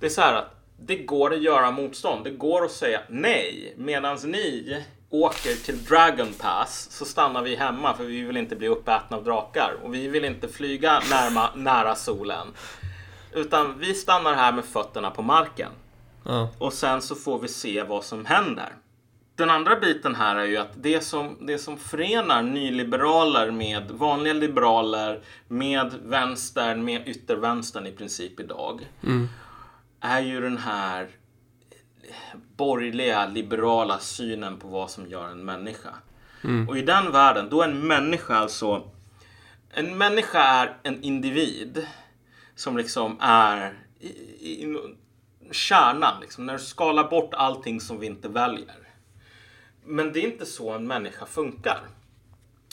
Det är så här att det går att göra motstånd. Det går att säga nej medan ni åker till Dragon Pass så stannar vi hemma för vi vill inte bli uppätna av drakar och vi vill inte flyga närma, nära solen. Utan vi stannar här med fötterna på marken Ja. och sen så får vi se vad som händer. den andra biten här är ju att det som, det som förenar nyliberaler med vanliga liberaler, med vänstern, med yttervänstern i princip idag, är ju den här borgerliga, liberala synen på vad som gör en människa. Och i den världen, då är en människa alltså... En människa är en individ som liksom är i, i, i kärnan, liksom, när du skalar bort allting som vi inte väljer. Men det är inte så en människa funkar.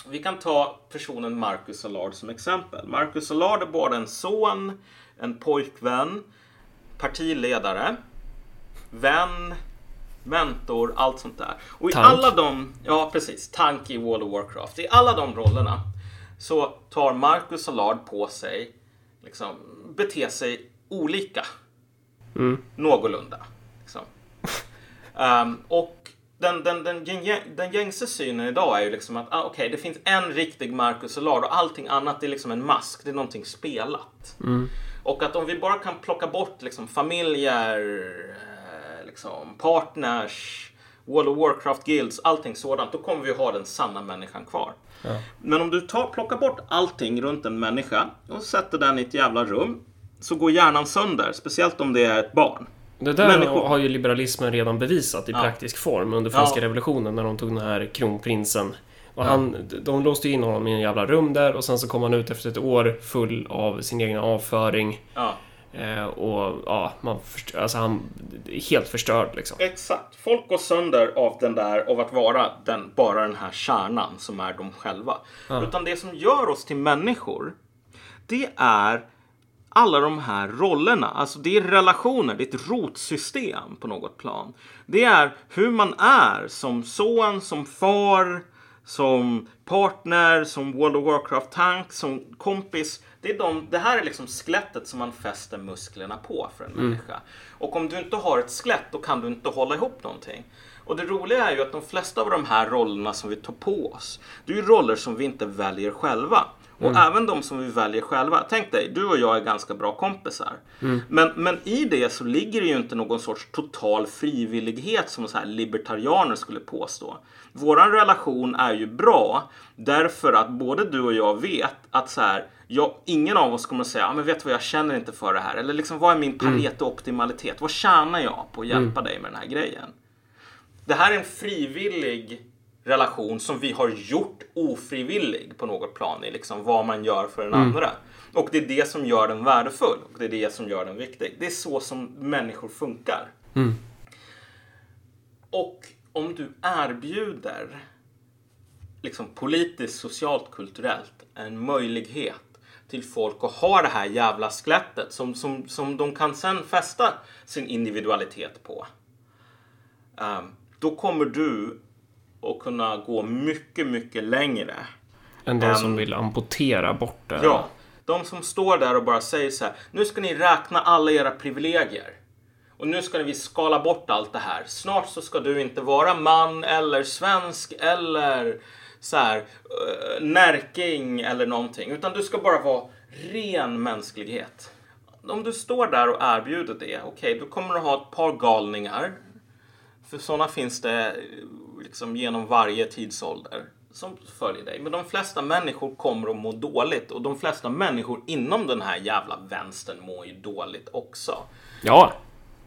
Vi kan ta personen Marcus Allard som exempel. Marcus Allard är både en son, en pojkvän, partiledare, vän, mentor, allt sånt där. Och i Tank. alla de, ja precis, tank i World of Warcraft. I alla de rollerna så tar Marcus Allard på sig, liksom, bete sig olika. Någorlunda. Liksom. Ehm, och den, den, den, den gängse synen idag är ju liksom att ah, okej, det finns en riktig Marcus Allard och allting annat är liksom en mask. Det är någonting spelat. Och att om vi bara kan plocka bort liksom familjer, liksom partners, World of Warcraft guilds, allting sådant, då kommer vi ha den sanna människan kvar. Men om du tar, plockar bort allting runt en människa och sätter den i ett jävla rum så går hjärnan sönder, speciellt om det är ett barn. Det där Människor. har ju liberalismen redan bevisat i praktisk form under franska revolutionen när de tog den här kronprinsen. Och han, de låste in honom i en jävla rum där och sen så kom han ut efter ett år full av sin egen avföring. Ja. Eh, och ja, man förstör, alltså han är helt förstörd liksom. Exakt. Folk går sönder av den där, av att vara den, bara den här kärnan som är de själva. Utan det som gör oss till människor, det är alla de här rollerna. Alltså det är relationer, det är ett rotsystem på något plan. Det är hur man är som son, som far, som partner, som World of Warcraft-tank, som kompis. Det, är de, det här är liksom skelettet som man fäster musklerna på för en människa. Och om du inte har ett skelett, då kan du inte hålla ihop någonting. Och det roliga är ju att de flesta av de här rollerna som vi tar på oss, det är ju roller som vi inte väljer själva. Och även de som vi väljer själva. Tänk dig, du och jag är ganska bra kompisar. Men, men i det så ligger det ju inte någon sorts total frivillighet som så här libertarianer skulle påstå. Våran relation är ju bra därför att både du och jag vet att så här, jag, ingen av oss kommer att säga, ah, men vet du vad, jag känner inte för det här. Eller liksom, vad är min pareto-optimalitet? Vad tjänar jag på att hjälpa dig med den här grejen? Det här är en frivillig relation som vi har gjort ofrivillig på något plan i liksom vad man gör för den andra. Och det är det som gör den värdefull och det är det som gör den viktig. Det är så som människor funkar. Och om du erbjuder liksom politiskt, socialt, kulturellt en möjlighet till folk att ha det här jävla skelettet som, som, som de kan sen fästa sin individualitet på. Ehm, då kommer du att kunna gå mycket, mycket längre. Än de som Ehm, vill amputera bort det. Ja, de som står där och bara säger så här. Nu ska ni räkna alla era privilegier. Och nu ska vi skala bort allt det här. Snart så ska du inte vara man eller svensk eller så här uh, närking eller någonting. Utan du ska bara vara ren mänsklighet. Om du står där och erbjuder det, okej, då kommer du ha ett par galningar. För sådana finns det liksom genom varje tidsålder som följer dig. Men de flesta människor kommer att må dåligt och de flesta människor inom den här jävla vänstern mår ju dåligt också. Ja.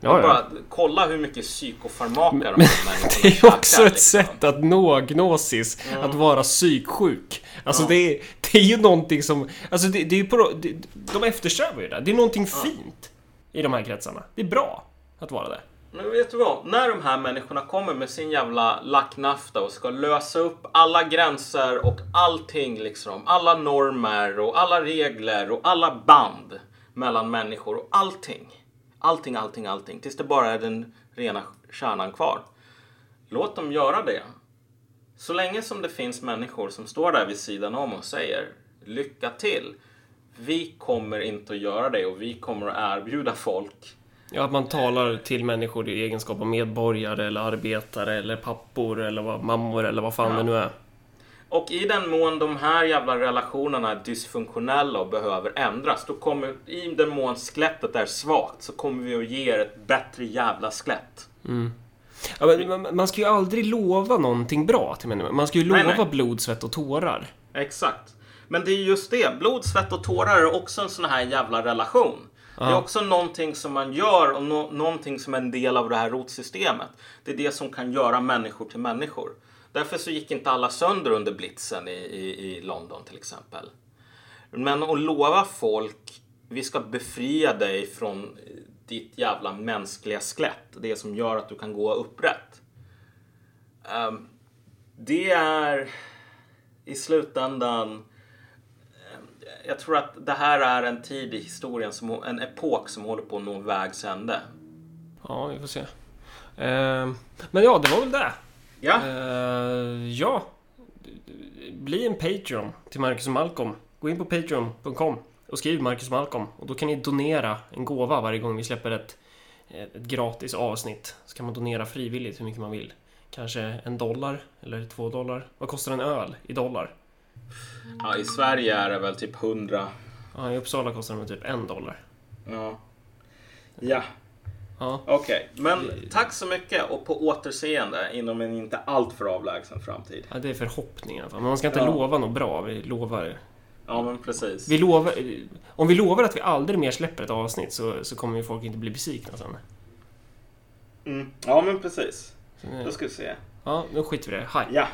Ja, ja. Bara kolla hur mycket psykofarmaka de här människorna Det är ju också ett liksom. sätt att nå gnosis, att vara psyksjuk. Alltså det, är, det är ju någonting som... Alltså det, det är på... Det, de eftersträvar ju det. Det är någonting fint i de här kretsarna. Det är bra att vara det. Men vet du vad? När de här människorna kommer med sin jävla lacknafta och ska lösa upp alla gränser och allting liksom. Alla normer och alla regler och alla band mellan människor och allting. Allting, allting, allting. Tills det bara är den rena kärnan kvar. Låt dem göra det. Så länge som det finns människor som står där vid sidan om och säger lycka till. Vi kommer inte att göra det och vi kommer att erbjuda folk Ja, att man talar till människor i egenskap av medborgare eller arbetare eller pappor eller vad, mammor eller vad fan Ja. det nu är. Och i den mån de här jävla relationerna är dysfunktionella och behöver ändras, då kommer, i den mån skelettet är svagt, så kommer vi att ge er ett bättre jävla skelett. Ja, men man- ska ju aldrig lova någonting bra till människor. Man ska ju Nej, lova nej. blod, svett och tårar. Exakt. Men det är just det. Blod, svett och tårar är också en sån här jävla relation. Det är också någonting som man gör och no- någonting som är en del av det här rotsystemet. Det är det som kan göra människor till människor. Därför så gick inte alla sönder under blitzen i, i, i London till exempel. Men att lova folk, vi ska befria dig från ditt jävla mänskliga skelett. Det som gör att du kan gå upprätt. Ehm, det är i slutändan jag tror att det här är en tid i historien, som, en epok som håller på att nå vägs ände. Ja, vi får se. Eh, men ja, det var väl det. Ja, Eh, ja. Bli en Patreon till Marcus och Malcolm. Gå in på Patreon.com och skriv Marcus och Malcolm. Och då kan ni donera en gåva varje gång vi släpper ett, ett gratis avsnitt. Så kan man donera frivilligt hur mycket man vill. Kanske en dollar eller två dollar. Vad kostar en öl i dollar? Ja i Sverige är det väl typ 100. Ja, I Uppsala kostar den typ en dollar. Ja, ja. Ja, okej. Men tack så mycket och på återseende inom en inte alltför avlägsen framtid. ja det är förhoppning i alla fall. Men man ska inte Ja. lova något bra. Vi lovar. Ja, men precis. Vi lovar om vi lovar att vi aldrig mer släpper ett avsnitt så, så kommer ju folk inte bli besvikna sen. Mm. Ja, men precis. Då ska vi se. Ja, nu skiter vi i det. Hej! Ja.